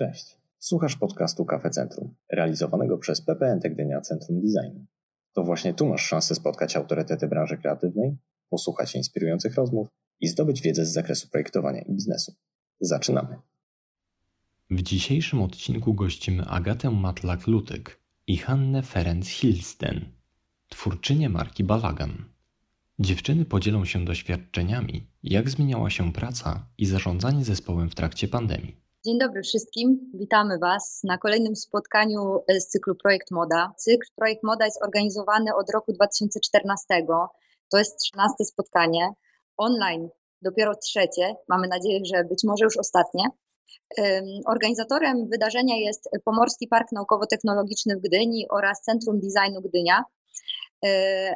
Cześć. Słuchasz podcastu Kafe Centrum, realizowanego przez PPN Gdynia Centrum Designu. To właśnie tu masz szansę spotkać autorytety branży kreatywnej, posłuchać inspirujących rozmów i zdobyć wiedzę z zakresu projektowania i biznesu. Zaczynamy. W dzisiejszym odcinku gościmy Agatę Matlak-Lutyk i Hannę Ferenc-Hilsten, twórczynię marki Balagan. Dziewczyny podzielą się doświadczeniami, jak zmieniała się praca i zarządzanie zespołem w trakcie pandemii. Dzień dobry wszystkim. Witamy Was na kolejnym spotkaniu z cyklu Projekt Moda. Cykl Projekt Moda jest organizowany od roku 2014. To jest 13 spotkanie. Online dopiero trzecie. Mamy nadzieję, że być może już ostatnie. Organizatorem wydarzenia jest Pomorski Park Naukowo-Technologiczny w Gdyni oraz Centrum Designu Gdynia. E,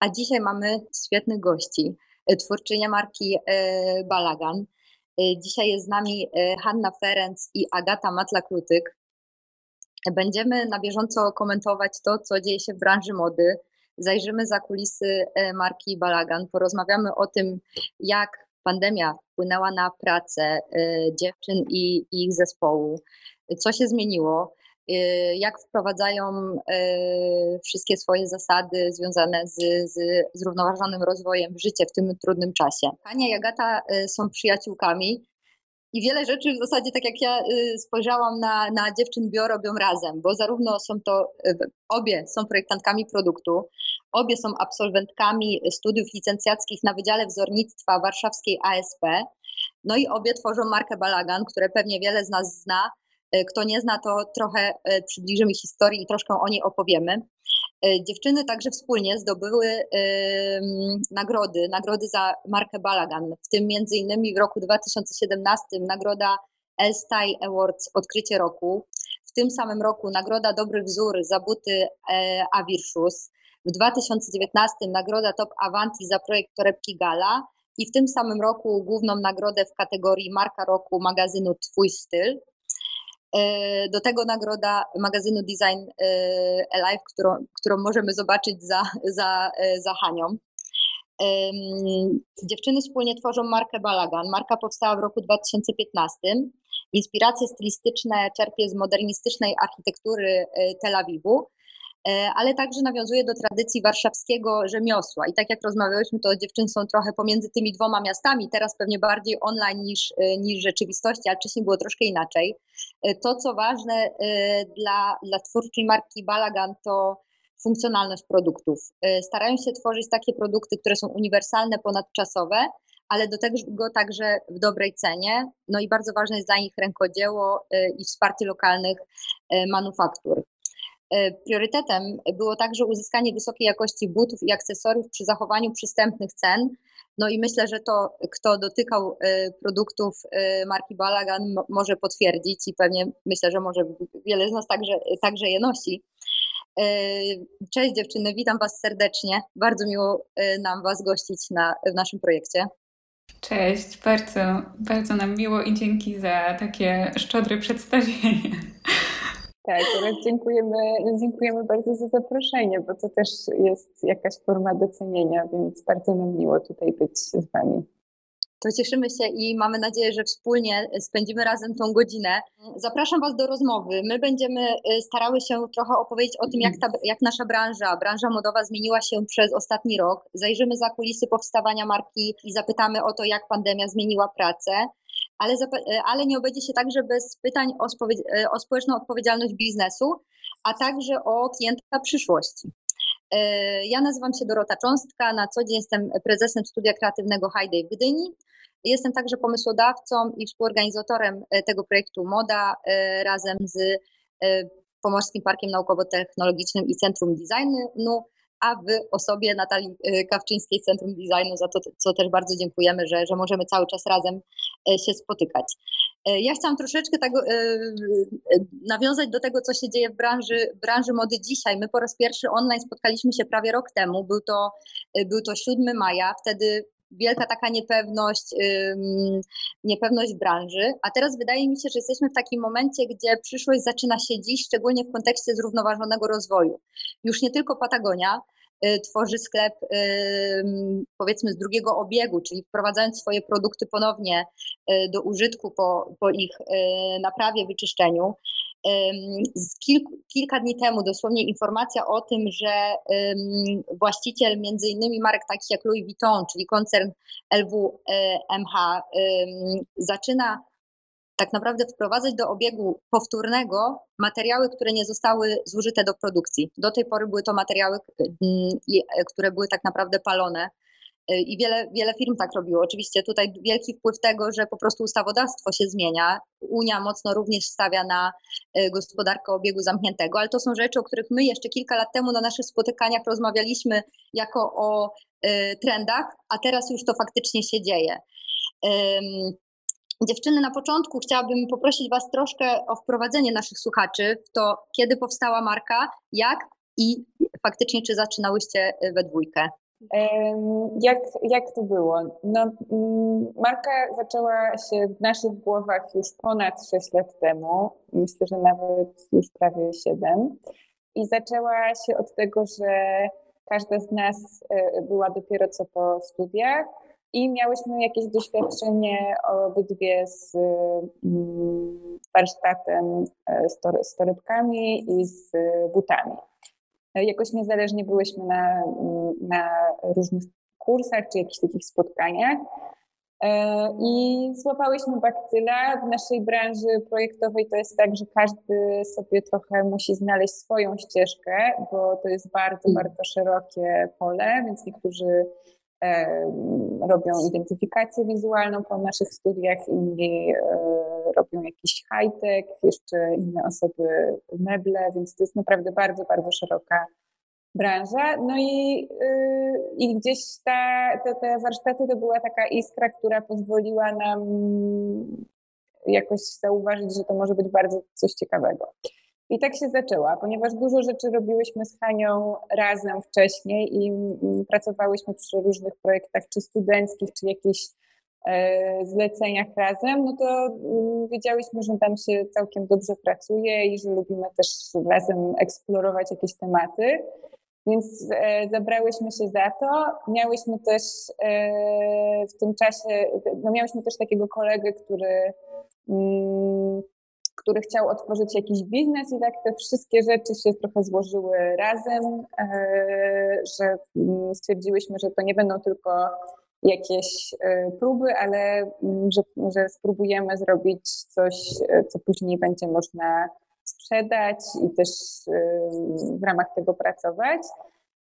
a dzisiaj mamy świetnych gości. Twórczynia marki e, Balagan. E, dzisiaj jest z nami Hanna Ferenc i Agata Matla-Klutyk. Będziemy na bieżąco komentować to, co dzieje się w branży mody. Zajrzymy za kulisy marki Balagan, porozmawiamy o tym, jak pandemia wpłynęła na pracę dziewczyn i ich zespołu, co się zmieniło, Y, jak wprowadzają y, wszystkie swoje zasady związane z, z zrównoważonym rozwojem w życie w tym trudnym czasie. Hania i Agata y, są przyjaciółkami i wiele rzeczy w zasadzie, tak jak ja spojrzałam na, na dziewczyn bio, robią razem, bo zarówno są to, obie są projektantkami produktu, obie są absolwentkami studiów licencjackich na Wydziale Wzornictwa Warszawskiej ASP, no i obie tworzą markę Balagan, które pewnie wiele z nas zna, kto nie zna, to trochę e, przybliżymy historii i troszkę o niej opowiemy. E, dziewczyny także wspólnie zdobyły nagrody, nagrody za markę Balagan, w tym między innymi w roku 2017 nagroda Elstai Awards Odkrycie Roku, w tym samym roku nagroda Dobry Wzór za buty Avirshus, w 2019 nagroda Top Avanti za projekt torebki Gala i w tym samym roku główną nagrodę w kategorii Marka Roku magazynu Twój Styl. E, do tego nagroda magazynu Design e, Alive, którą, którą możemy zobaczyć za, za, e, za Hanią. Dziewczyny wspólnie tworzą markę Balagan. Marka powstała w roku 2015. Inspiracje stylistyczne czerpie z modernistycznej architektury Tel Awiwu. E, ale także nawiązuje do tradycji warszawskiego rzemiosła. I tak jak rozmawiałyśmy, to dziewczyny są trochę pomiędzy tymi dwoma miastami, teraz pewnie bardziej online niż, e, niż rzeczywistości, ale wcześniej było troszkę inaczej. E, to, co ważne dla, dla twórczej marki Balagan, to funkcjonalność produktów. Starają się tworzyć takie produkty, które są uniwersalne, ponadczasowe, ale do tego także w dobrej cenie. No i bardzo ważne jest dla nich rękodzieło i wsparcie lokalnych manufaktur. E, priorytetem było także uzyskanie wysokiej jakości butów i akcesoriów przy zachowaniu przystępnych cen. No i myślę, że to, kto dotykał e, produktów e, marki Balagan, może potwierdzić i pewnie myślę, że może wiele z nas także, także je nosi. Cześć dziewczyny, witam Was serdecznie. Bardzo miło nam Was gościć na, w naszym projekcie. Cześć, bardzo, bardzo nam miło i dzięki za takie szczodre przedstawienie. Tak, teraz dziękujemy, dziękujemy bardzo za zaproszenie, bo to też jest jakaś forma docenienia, więc bardzo nam miło tutaj być z Wami. To cieszymy się i mamy nadzieję, że wspólnie spędzimy razem tą godzinę. Zapraszam Was do rozmowy. My będziemy y, starały się trochę opowiedzieć o tym, jak, ta, jak nasza branża, branża modowa zmieniła się przez ostatni rok. Zajrzymy za kulisy powstawania marki i zapytamy o to, jak pandemia zmieniła pracę ale, e, ale nie obejdzie się także bez pytań o, e, o społeczną odpowiedzialność biznesu, a także o klienta przyszłości. E, ja nazywam się Dorota Cząstka, na co dzień jestem prezesem Studia Kreatywnego High w Gdyni. Jestem także pomysłodawcą i współorganizatorem tego projektu Moda razem z Pomorskim Parkiem Naukowo-Technologicznym i Centrum Designu, a w osobie Natalii Kawczyńskiej Centrum Designu, za to, co też bardzo dziękujemy, że, że możemy cały czas razem się spotykać. Y, ja chciałam troszeczkę tego, nawiązać do tego, co się dzieje w branży, branży mody dzisiaj. My po raz pierwszy online spotkaliśmy się prawie rok temu, był to, był to 7 maja, wtedy wielka taka niepewność, niepewność branży, a teraz wydaje mi się, że jesteśmy w takim momencie, gdzie przyszłość zaczyna się dziś, szczególnie w kontekście zrównoważonego rozwoju. Już nie tylko Patagonia, tworzy sklep powiedzmy z drugiego obiegu, czyli wprowadzając swoje produkty ponownie do użytku po, po ich naprawie, wyczyszczeniu. Z kilku, kilka dni temu dosłownie informacja o tym, że właściciel między innymi marek takich jak Louis Vuitton, czyli koncern LVMH, zaczyna tak naprawdę wprowadzać do obiegu powtórnego materiały, które nie zostały zużyte do produkcji. Do tej pory były to materiały, które były tak naprawdę palone i wiele, wiele firm tak robiło. Oczywiście tutaj wielki wpływ tego, że po prostu ustawodawstwo się zmienia. Unia mocno również stawia na e, gospodarkę obiegu zamkniętego, ale to są rzeczy, o których my jeszcze kilka lat temu na naszych spotykaniach rozmawialiśmy jako o e, trendach, a teraz już to faktycznie się dzieje. Dziewczyny, na początku chciałabym poprosić Was troszkę o wprowadzenie naszych słuchaczy w to, kiedy powstała marka, jak i faktycznie, czy zaczynałyście we dwójkę. Jak, jak to było? No, mm, marka zaczęła się w naszych głowach już ponad 6 lat temu, myślę, że nawet już prawie 7. I zaczęła się od tego, że każda z nas e, była dopiero co po studiach i miałyśmy jakieś doświadczenie obydwie z mm, warsztatem, e, z torebkami i z butami. Jakoś niezależnie byłyśmy na, na różnych kursach czy jakichś takich spotkaniach. E, I złapałyśmy bakcyla. W naszej branży projektowej to jest tak, że każdy sobie trochę musi znaleźć swoją ścieżkę, bo to jest bardzo, mm. bardzo szerokie pole, więc niektórzy robią identyfikację wizualną po naszych studiach, inni e, robią jakiś high-tech, jeszcze inne osoby meble, więc to jest naprawdę bardzo, bardzo szeroka branża. No i, y, i gdzieś ta, te, te warsztaty to była taka iskra, która pozwoliła nam jakoś zauważyć, że to może być bardzo coś ciekawego. I tak się zaczęła, ponieważ dużo rzeczy robiłyśmy z Hanią razem wcześniej i pracowałyśmy przy różnych projektach, czy studenckich, czy jakichś e, zleceniach razem, no to mm, wiedziałyśmy, że tam się całkiem dobrze pracuje i że lubimy też razem eksplorować jakieś tematy. Więc e, zabrałyśmy się za to. Miałyśmy też e, w tym czasie, no miałyśmy też takiego kolegę, który mm, który chciał otworzyć jakiś biznes i tak te wszystkie rzeczy się trochę złożyły razem, e, że mm, stwierdziłyśmy, że to nie będą tylko jakieś e, próby, ale mm, że, że spróbujemy zrobić coś, e, co później będzie można sprzedać i też w ramach tego pracować.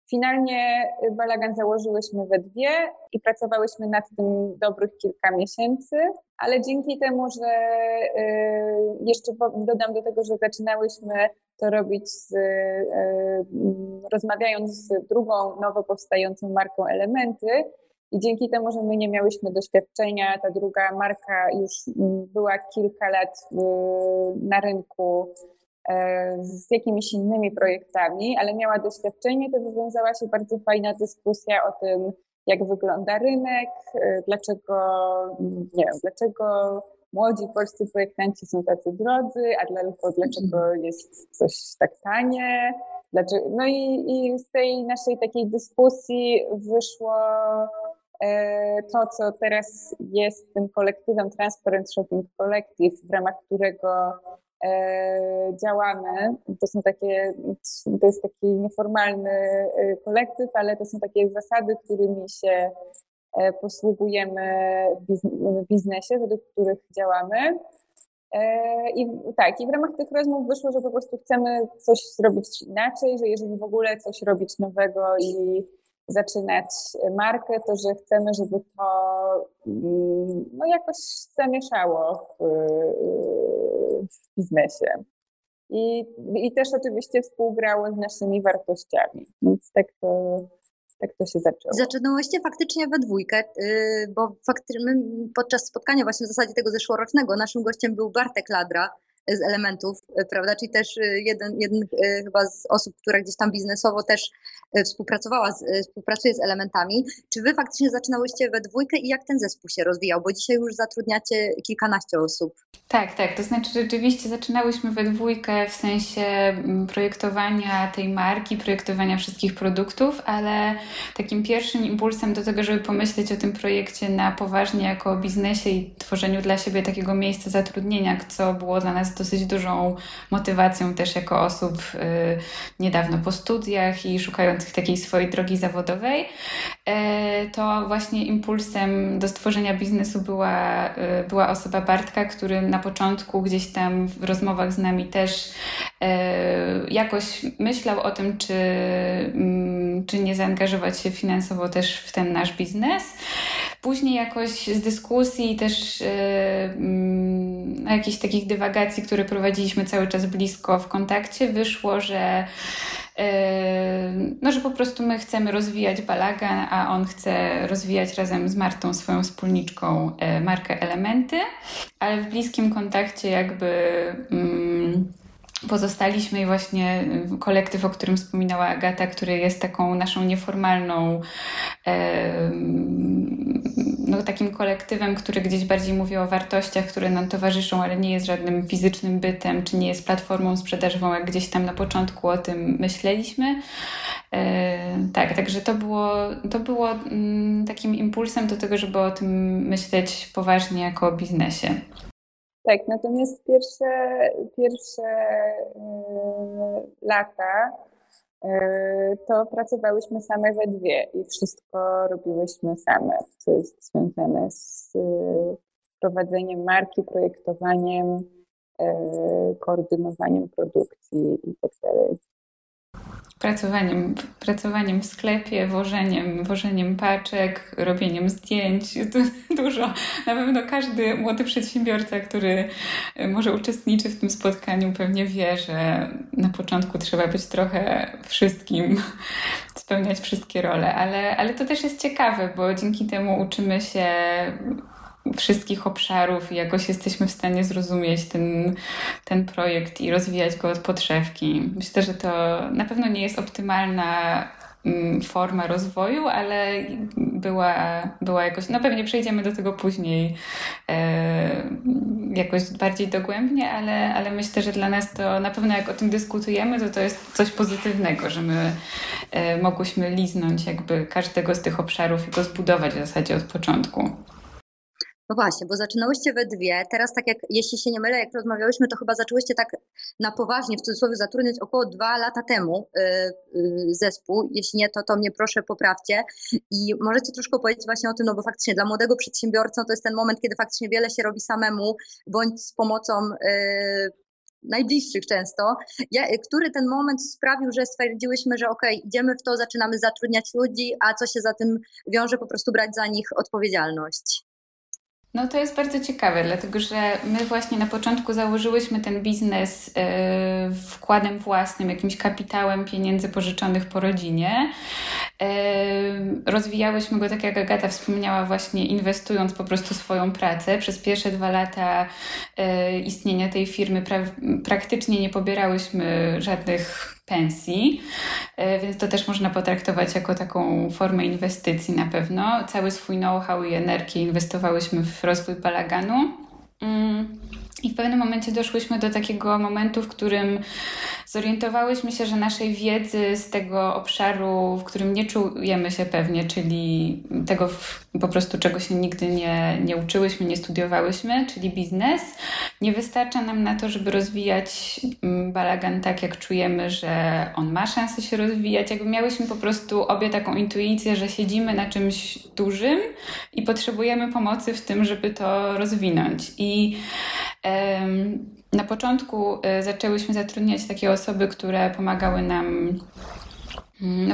Finalnie balagan założyłyśmy we dwie i pracowałyśmy nad tym dobrych kilka miesięcy, ale dzięki temu, że y, jeszcze dodam do tego, że zaczynałyśmy to robić z, y, rozmawiając z drugą nowo powstającą marką Elementy, i dzięki temu, że my nie miałyśmy doświadczenia, ta druga marka już była kilka lat na rynku, z jakimiś innymi projektami, ale miała doświadczenie, to wywiązała się bardzo fajna dyskusja o tym, jak wygląda rynek, e, dlaczego, nie wiem, dlaczego młodzi polscy projektanci są tacy drodzy, a dlaczego mhm. jest coś tak tanie. Dlaczego, no i, i z tej naszej takiej dyskusji wyszło e, to, co teraz jest tym kolektywem Transparent Shopping Collective, w ramach którego E, działamy. To są takie, to jest taki nieformalny e, kolektyw, ale to są takie zasady, którymi się e, posługujemy w biznesie, według których działamy. I tak, i w ramach tych rozmów wyszło, że po prostu chcemy coś zrobić inaczej, że jeżeli w ogóle coś robić nowego i zaczynać markę, to że chcemy, żeby to mm, no, jakoś zamieszało w, w biznesie. I, I też oczywiście współgrało z naszymi wartościami. Więc tak to, tak to się zaczęło. Zaczynałyście faktycznie we dwójkę, y, bo faktycznie podczas spotkania właśnie w zasadzie tego zeszłorocznego naszym gościem był Bartek Ladra, z elementów, prawda? Czyli też jeden, jeden chyba z osób, która gdzieś tam biznesowo też współpracowała, z, współpracuje z elementami. Czy wy faktycznie zaczynałyście we dwójkę i jak ten zespół się rozwijał? Bo dzisiaj już zatrudniacie kilkanaście osób. Tak, tak. To znaczy rzeczywiście zaczynałyśmy we dwójkę w sensie mm, projektowania tej marki, projektowania wszystkich produktów, ale takim pierwszym impulsem do tego, żeby pomyśleć o tym projekcie na poważnie jako o biznesie i tworzeniu dla siebie takiego miejsca zatrudnienia, co było dla nas dosyć dużą motywacją też jako osób y, niedawno po studiach i szukających takiej swojej drogi zawodowej, y, to właśnie impulsem do stworzenia biznesu była, y, była osoba Bartka, który na początku gdzieś tam w rozmowach z nami też jakoś myślał o tym, czy, mm, czy nie zaangażować się finansowo też w ten nasz biznes. Później jakoś z dyskusji też e, mm, jakichś takich dywagacji, które prowadziliśmy cały czas blisko w kontakcie, wyszło, że no, że po prostu my chcemy rozwijać balagan, a on chce rozwijać razem z Martą swoją wspólniczką e, markę Elementy, ale w bliskim kontakcie jakby. Mm, pozostaliśmy i właśnie kolektyw, o którym wspominała Agata, który jest taką naszą nieformalną no, takim kolektywem, który gdzieś bardziej mówi o wartościach, które nam towarzyszą, ale nie jest żadnym fizycznym bytem, czy nie jest platformą sprzedażową, jak gdzieś tam na początku o tym myśleliśmy. E, tak, także to było, to było mm, takim impulsem do tego, żeby o tym myśleć poważnie jako o biznesie. Tak, natomiast pierwsze, pierwsze yy, lata E, to pracowałyśmy same we dwie i wszystko robiłyśmy same, co jest związane z e, prowadzeniem marki, projektowaniem, koordynowaniem produkcji itd. Pracowaniem, pracowaniem w sklepie, wożeniem, wożeniem paczek, robieniem zdjęć. Dużo. Na pewno każdy młody przedsiębiorca, który może uczestniczy w tym spotkaniu, pewnie wie, że na początku trzeba być trochę wszystkim, spełniać wszystkie role, ale, ale to też jest ciekawe, bo dzięki temu uczymy się wszystkich obszarów i jakoś jesteśmy w stanie zrozumieć ten, ten projekt i rozwijać go od podszewki. Myślę, że to na pewno nie jest optymalna mm, forma rozwoju, ale była, była jakoś, no pewnie przejdziemy do tego później e, jakoś bardziej dogłębnie, ale, ale myślę, że dla nas to na pewno jak o tym dyskutujemy, to to jest coś pozytywnego, że my e, mogłyśmy liznąć jakby każdego z tych obszarów i go zbudować w zasadzie od początku. No właśnie, bo zaczynałyście we dwie. Teraz, tak jak, jeśli się nie mylę, jak rozmawiałyśmy, to chyba zaczęłyście tak na poważnie, w cudzysłowie, zatrudniać około dwa lata temu yy, yy, zespół. Jeśli nie, to, to mnie proszę poprawcie. I możecie troszkę powiedzieć właśnie o tym, no bo faktycznie dla młodego przedsiębiorcy to jest ten moment, kiedy faktycznie wiele się robi samemu, bądź z pomocą yy, najbliższych często, ja, który ten moment sprawił, że stwierdziłyśmy, że ok, idziemy w to, zaczynamy zatrudniać ludzi, a co się za tym wiąże, po prostu brać za nich odpowiedzialność. No to jest bardzo ciekawe, dlatego że my właśnie na początku założyłyśmy ten biznes yy, wkładem własnym, jakimś kapitałem pieniędzy pożyczonych po rodzinie. Yy, rozwijałyśmy go, tak jak Agata wspomniała, właśnie inwestując po prostu swoją pracę. Przez pierwsze dwa lata yy, istnienia tej firmy pra praktycznie nie pobierałyśmy żadnych pensji, e, więc to też można potraktować jako taką formę inwestycji na pewno. Cały swój know-how i energię inwestowałyśmy w rozwój balaganu. Mm. I w pewnym momencie doszłyśmy do takiego momentu, w którym zorientowałyśmy się, że naszej wiedzy z tego obszaru, w którym nie czujemy się pewnie, czyli tego po prostu, czego się nigdy nie, nie uczyłyśmy, nie studiowałyśmy, czyli biznes, nie wystarcza nam na to, żeby rozwijać mm, balagan tak, jak czujemy, że on ma szansę się rozwijać. Jakby miałyśmy po prostu obie taką intuicję, że siedzimy na czymś dużym i potrzebujemy pomocy w tym, żeby to rozwinąć. I na początku e, zaczęłyśmy zatrudniać takie osoby, które pomagały nam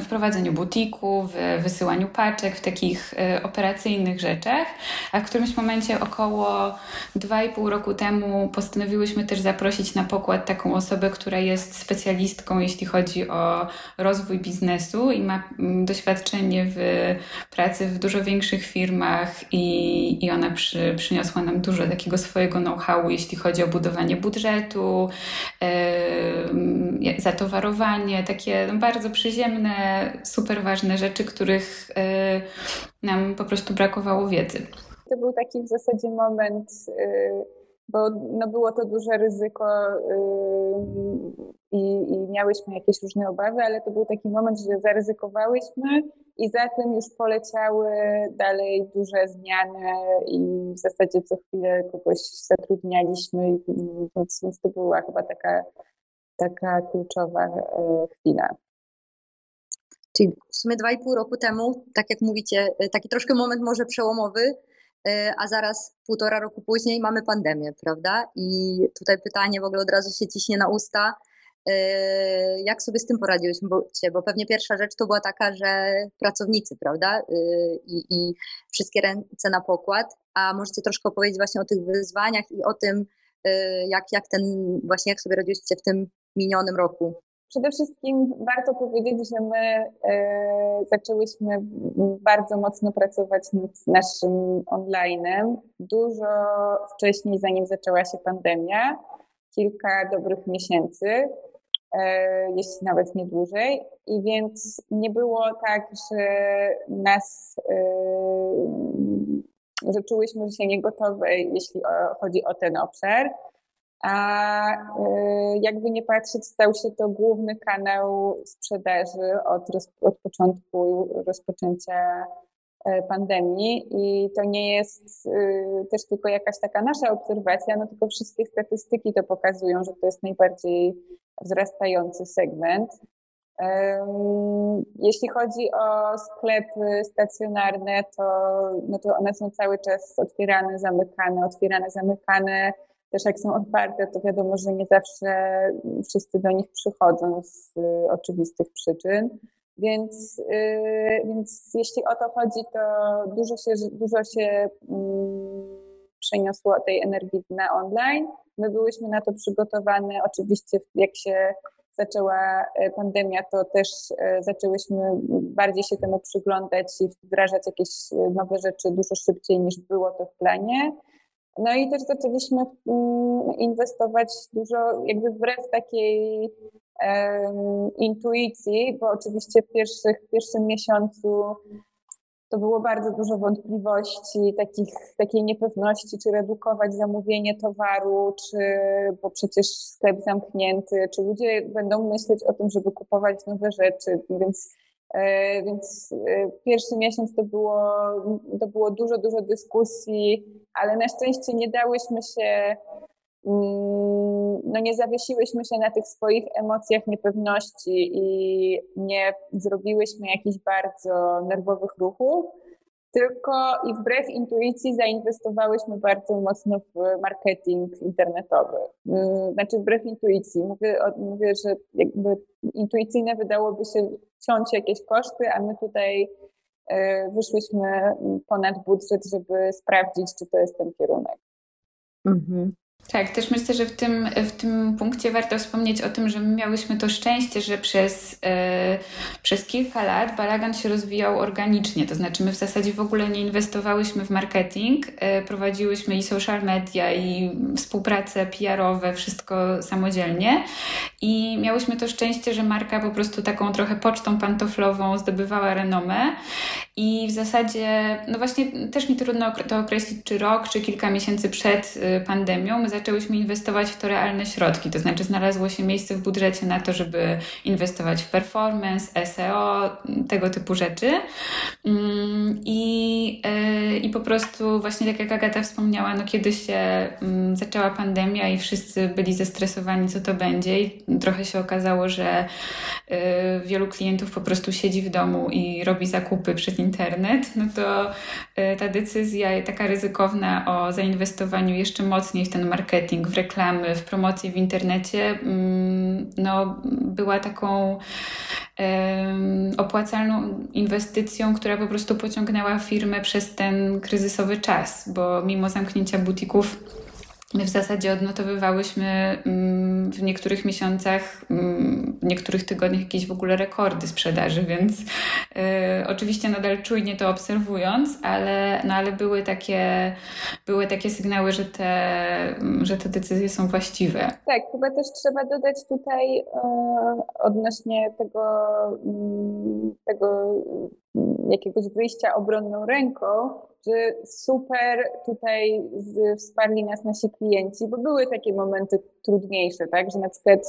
w prowadzeniu butiku, w wysyłaniu paczek, w takich y, operacyjnych rzeczach, a w którymś momencie około 2,5 roku temu postanowiłyśmy też zaprosić na pokład taką osobę, która jest specjalistką, jeśli chodzi o rozwój biznesu i ma mm, doświadczenie w pracy w dużo większych firmach i, i ona przy, przyniosła nam dużo takiego swojego know-howu, jeśli chodzi o budowanie budżetu, yy, zatowarowanie, takie bardzo przyziemne, super ważne rzeczy, których yy, nam po prostu brakowało wiedzy. To był taki w zasadzie moment, yy, bo no było to duże ryzyko i, i miałyśmy jakieś różne obawy, ale to był taki moment, że zaryzykowałyśmy i za tym już poleciały dalej duże zmiany i w zasadzie co chwilę kogoś zatrudnialiśmy, więc, to była chyba taka, taka kluczowa chwila. Czyli w sumie dwa i pół roku temu, tak jak mówicie, e, taki troszkę moment może przełomowy, e, a zaraz półtora roku później mamy pandemię, prawda? I tutaj pytanie w ogóle od razu się ciśnie na usta. Yy, jak sobie z tym poradziłyście? Bo pewnie pierwsza rzecz to była taka, że pracownicy, prawda? I, i wszystkie ręce na pokład. A możecie troszkę opowiedzieć właśnie o tych wyzwaniach i o tym, jak, jak ten, właśnie jak sobie radziłyście w tym minionym roku? Przede wszystkim warto powiedzieć, że my zaczęłyśmy bardzo mocno pracować nad naszym online'em dużo wcześniej, zanim zaczęła się pandemia, kilka dobrych miesięcy. E, jeśli nawet nie dłużej. I więc nie było tak, że nas, e, że czułyśmy się niegotowe, jeśli chodzi o ten obszar. A e, jakby nie patrzeć, stał się to główny kanał sprzedaży od, od początku rozpoczęcia pandemii i to nie jest też tylko jakaś taka nasza obserwacja, no tylko wszystkie statystyki to pokazują, że to jest najbardziej wzrastający segment. Jeśli chodzi o sklepy stacjonarne, to, no to one są cały czas otwierane, zamykane, otwierane, zamykane. Też jak są otwarte, to wiadomo, że nie zawsze wszyscy do nich przychodzą z y, oczywistych przyczyn. Więc, y, więc jeśli o to chodzi, to dużo się, dużo się mm, przeniosło tej energii na online. My byłyśmy na to przygotowane. Oczywiście, jak się zaczęła e, pandemia, to też e, zaczęłyśmy bardziej się temu przyglądać i wdrażać jakieś e, nowe rzeczy dużo szybciej niż było to w planie. No i też zaczęliśmy mm, inwestować dużo, jakby wbrew takiej um, intuicji, bo oczywiście w, pierwszych, w pierwszym miesiącu to było bardzo dużo wątpliwości, takich, takiej niepewności, czy redukować zamówienie towaru, czy, bo przecież sklep zamknięty, czy ludzie będą myśleć o tym, żeby kupować nowe rzeczy, więc, więc e, pierwszy miesiąc to było, to było dużo, dużo dyskusji, ale na szczęście nie dałyśmy się Mm, no nie zawiesiłyśmy się na tych swoich emocjach niepewności i nie zrobiłyśmy jakichś bardzo nerwowych ruchów, tylko i wbrew intuicji zainwestowałyśmy bardzo mocno w marketing internetowy. Mm, znaczy wbrew intuicji. Mówię, mówię że jakby intuicyjne wydałoby się ciąć jakieś koszty, a my tutaj e, wyszłyśmy ponad budżet, żeby sprawdzić, czy to jest ten kierunek. Mhm. Tak, też myślę, że w tym, w tym punkcie warto wspomnieć o tym, że my miałyśmy to szczęście, że przez, e, przez kilka lat balagan się rozwijał organicznie. To znaczy, my w zasadzie w ogóle nie inwestowałyśmy w marketing, e, prowadziłyśmy i social media, i współprace PR-owe, wszystko samodzielnie. I miałyśmy to szczęście, że marka po prostu taką trochę pocztą pantoflową zdobywała renomę. I w zasadzie, no właśnie, też mi trudno to określić, czy rok, czy kilka miesięcy przed e, pandemią, my zaczęłyśmy inwestować w to realne środki. To znaczy, znalazło się miejsce w budżecie na to, żeby inwestować w performance, SEO, tego typu rzeczy. Mm, I, e, i po prostu, właśnie tak jak Agata wspomniała, no kiedy się mm, zaczęła pandemia i wszyscy byli zestresowani, co to będzie, i trochę się okazało, że y, wielu klientów po prostu siedzi w domu i robi zakupy przez internet, no to y, ta decyzja taka ryzykowna o zainwestowaniu jeszcze mocniej w ten marketing, w reklamy, w promocję w internecie, mm, no, była taką opłacalną inwestycją, która po prostu pociągnęła firmę przez ten kryzysowy czas, bo mimo zamknięcia butików w zasadzie odnotowywałyśmy mm, w niektórych miesiącach, mm, w niektórych tygodniach jakieś w ogóle rekordy sprzedaży, więc y, oczywiście nadal czujnie to obserwując, ale, no ale były, takie, były takie sygnały, że te, mm, że te decyzje są właściwe. Tak, chyba też trzeba dodać tutaj y, odnośnie tego, y, tego jakiegoś wyjścia obronną ręką, że super tutaj wsparli nas nasi klienci, bo były takie momenty trudniejsze, tak, że na przykład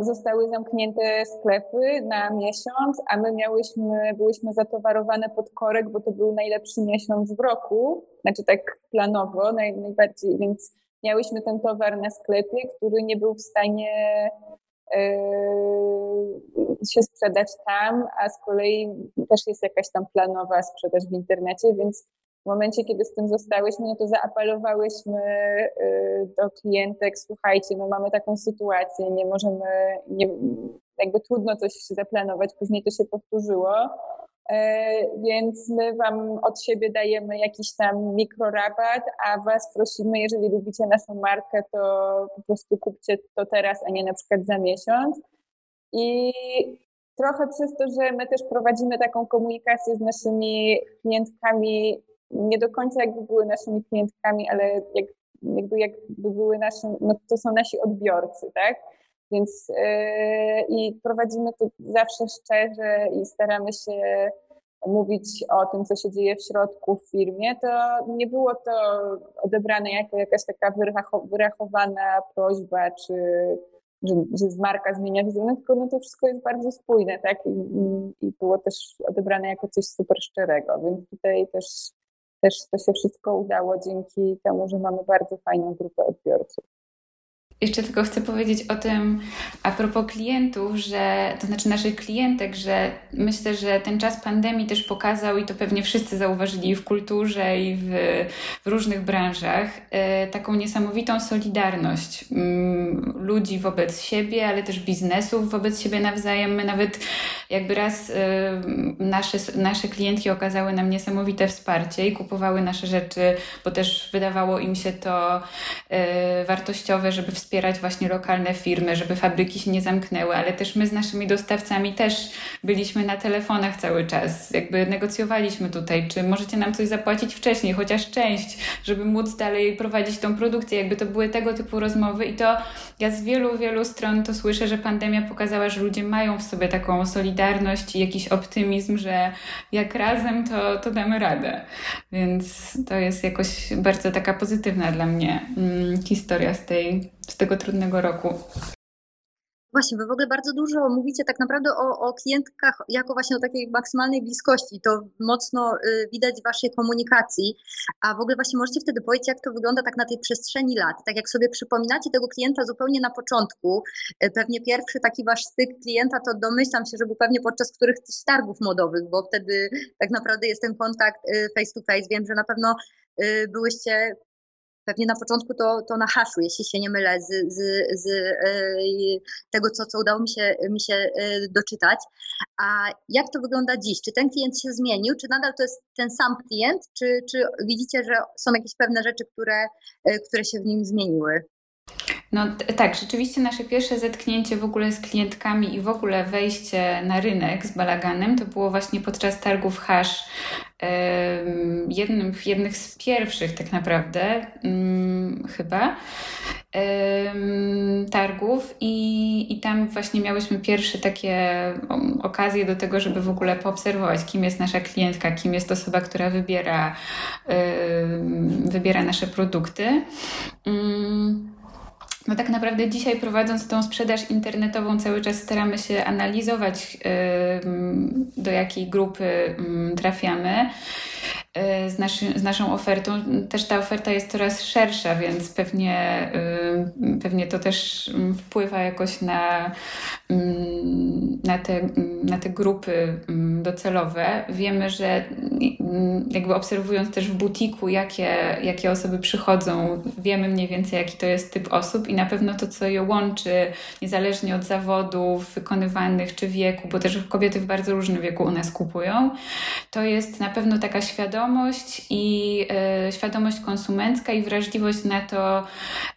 zostały zamknięte sklepy na miesiąc, a my miałyśmy, byłyśmy zatowarowane pod korek, bo to był najlepszy miesiąc w roku, znaczy tak planowo naj, najbardziej, więc miałyśmy ten towar na sklepie, który nie był w stanie Yy, się sprzedać tam, a z kolei też jest jakaś tam planowa sprzedaż w internecie, więc w momencie, kiedy z tym zostałyśmy, no to zaapelowałyśmy yy, do klientek, słuchajcie, no mamy taką sytuację, nie możemy, nie, jakby trudno coś zaplanować, później to się powtórzyło, E, więc my Wam od siebie dajemy jakiś tam mikrorabat, a Was prosimy, jeżeli lubicie naszą markę, to po prostu kupcie to teraz, a nie na przykład za miesiąc. I trochę przez to, że my też prowadzimy taką komunikację z naszymi klientkami, nie do końca jakby były naszymi klientkami, ale jak, jakby jakby były naszym, no to są nasi odbiorcy, tak? Więc yy, i prowadzimy to zawsze szczerze i staramy się mówić o tym, co się dzieje w środku w firmie, to nie było to odebrane jako jakaś taka wyrachowana prośba, czy że, że marka zmienia wizerunek, tylko no to wszystko jest bardzo spójne, tak? I, I było też odebrane jako coś super szczerego, więc tutaj też, też to się wszystko udało dzięki temu, że mamy bardzo fajną grupę odbiorców. Jeszcze tylko chcę powiedzieć o tym a propos klientów, że to znaczy naszych klientek, że myślę, że ten czas pandemii też pokazał i to pewnie wszyscy zauważyli w kulturze i w, w różnych branżach e, taką niesamowitą solidarność mm, ludzi wobec siebie, ale też biznesów wobec siebie nawzajem. My nawet jakby raz e, nasze, nasze klientki okazały nam niesamowite wsparcie i kupowały nasze rzeczy, bo też wydawało im się to e, wartościowe, żeby wspierać wspierać właśnie lokalne firmy, żeby fabryki się nie zamknęły, ale też my z naszymi dostawcami też byliśmy na telefonach cały czas. Jakby negocjowaliśmy tutaj, czy możecie nam coś zapłacić wcześniej, chociaż część, żeby móc dalej prowadzić tą produkcję. Jakby to były tego typu rozmowy i to ja z wielu, wielu stron to słyszę, że pandemia pokazała, że ludzie mają w sobie taką solidarność i jakiś optymizm, że jak razem, to, to damy radę. Więc to jest jakoś bardzo taka pozytywna dla mnie mm, historia z tej tego trudnego roku. Właśnie, wy w ogóle bardzo dużo mówicie tak naprawdę o, o klientkach jako właśnie o takiej maksymalnej bliskości. To mocno y, widać w waszej komunikacji, a w ogóle właśnie możecie wtedy powiedzieć, jak to wygląda tak na tej przestrzeni lat. Tak jak sobie przypominacie tego klienta zupełnie na początku, y, pewnie pierwszy taki wasz styk klienta, to domyślam się, że był pewnie podczas którychś targów modowych, bo wtedy tak naprawdę jest ten kontakt y, face to face. Wiem, że na pewno y, byłyście pewnie na początku to, to na haszu, jeśli się nie mylę, z, z, z e, tego, co, co udało mi się, mi się e, doczytać. A jak to wygląda dziś? Czy ten klient się zmienił, czy nadal to jest ten sam klient, czy, czy widzicie, że są jakieś pewne rzeczy, które, e, które się w nim zmieniły? No tak, rzeczywiście nasze pierwsze zetknięcie w ogóle z klientkami i w ogóle wejście na rynek z balaganem to było właśnie podczas targów hash jednym, jednych z pierwszych tak naprawdę um, chyba um, targów i, i tam właśnie miałyśmy pierwsze takie okazje do tego, żeby w ogóle poobserwować, kim jest nasza klientka, kim jest osoba, która wybiera, wybiera nasze produkty. No tak naprawdę dzisiaj prowadząc tą sprzedaż internetową cały czas staramy się analizować, do jakiej grupy trafiamy. Z, naszy, z naszą ofertą. Też ta oferta jest coraz szersza, więc pewnie, pewnie to też wpływa jakoś na, na, te, na te grupy docelowe. Wiemy, że jakby obserwując też w butiku, jakie, jakie osoby przychodzą, wiemy mniej więcej, jaki to jest typ osób i na pewno to, co je łączy, niezależnie od zawodów wykonywanych czy wieku, bo też kobiety w bardzo różnym wieku u nas kupują, to jest na pewno taka świadomość i y, świadomość konsumencka i wrażliwość na to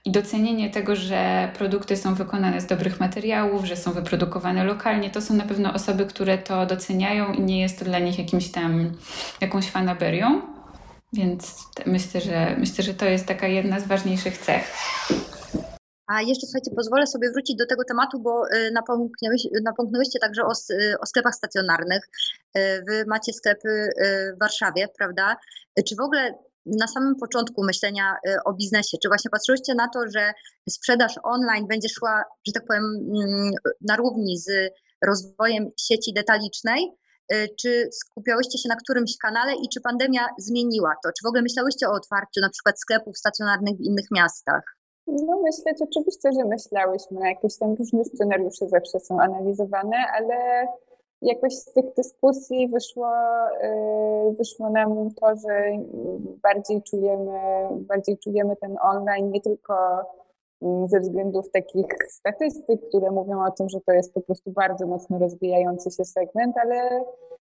i docenienie tego, że produkty są wykonane z dobrych materiałów, że są wyprodukowane lokalnie. To są na pewno osoby, które to doceniają i nie jest to dla nich jakimś tam jakąś fanaberią. Więc myślę, że myślę, że to jest taka jedna z ważniejszych cech. A jeszcze słuchajcie, pozwolę sobie wrócić do tego tematu, bo y, napomknęłyście także o, y, o sklepach stacjonarnych. Y, wy macie sklepy w Warszawie, prawda? Czy w ogóle na samym początku myślenia o biznesie, czy właśnie patrzyłyście na to, że sprzedaż online będzie szła, że tak powiem, mm, na równi z rozwojem sieci detalicznej, czy skupiałyście się na którymś kanale i czy pandemia zmieniła to? Czy w ogóle myślałyście o otwarciu na przykład sklepów stacjonarnych w innych miastach? No myśleć oczywiście, że myślałyśmy, jakieś tam różne scenariusze zawsze są analizowane, ale jakoś z tych dyskusji wyszło, y, wyszło nam to, że bardziej czujemy, bardziej czujemy ten online nie tylko mm, ze względów takich statystyk, które mówią o tym, że to jest po prostu bardzo mocno rozwijający się segment, ale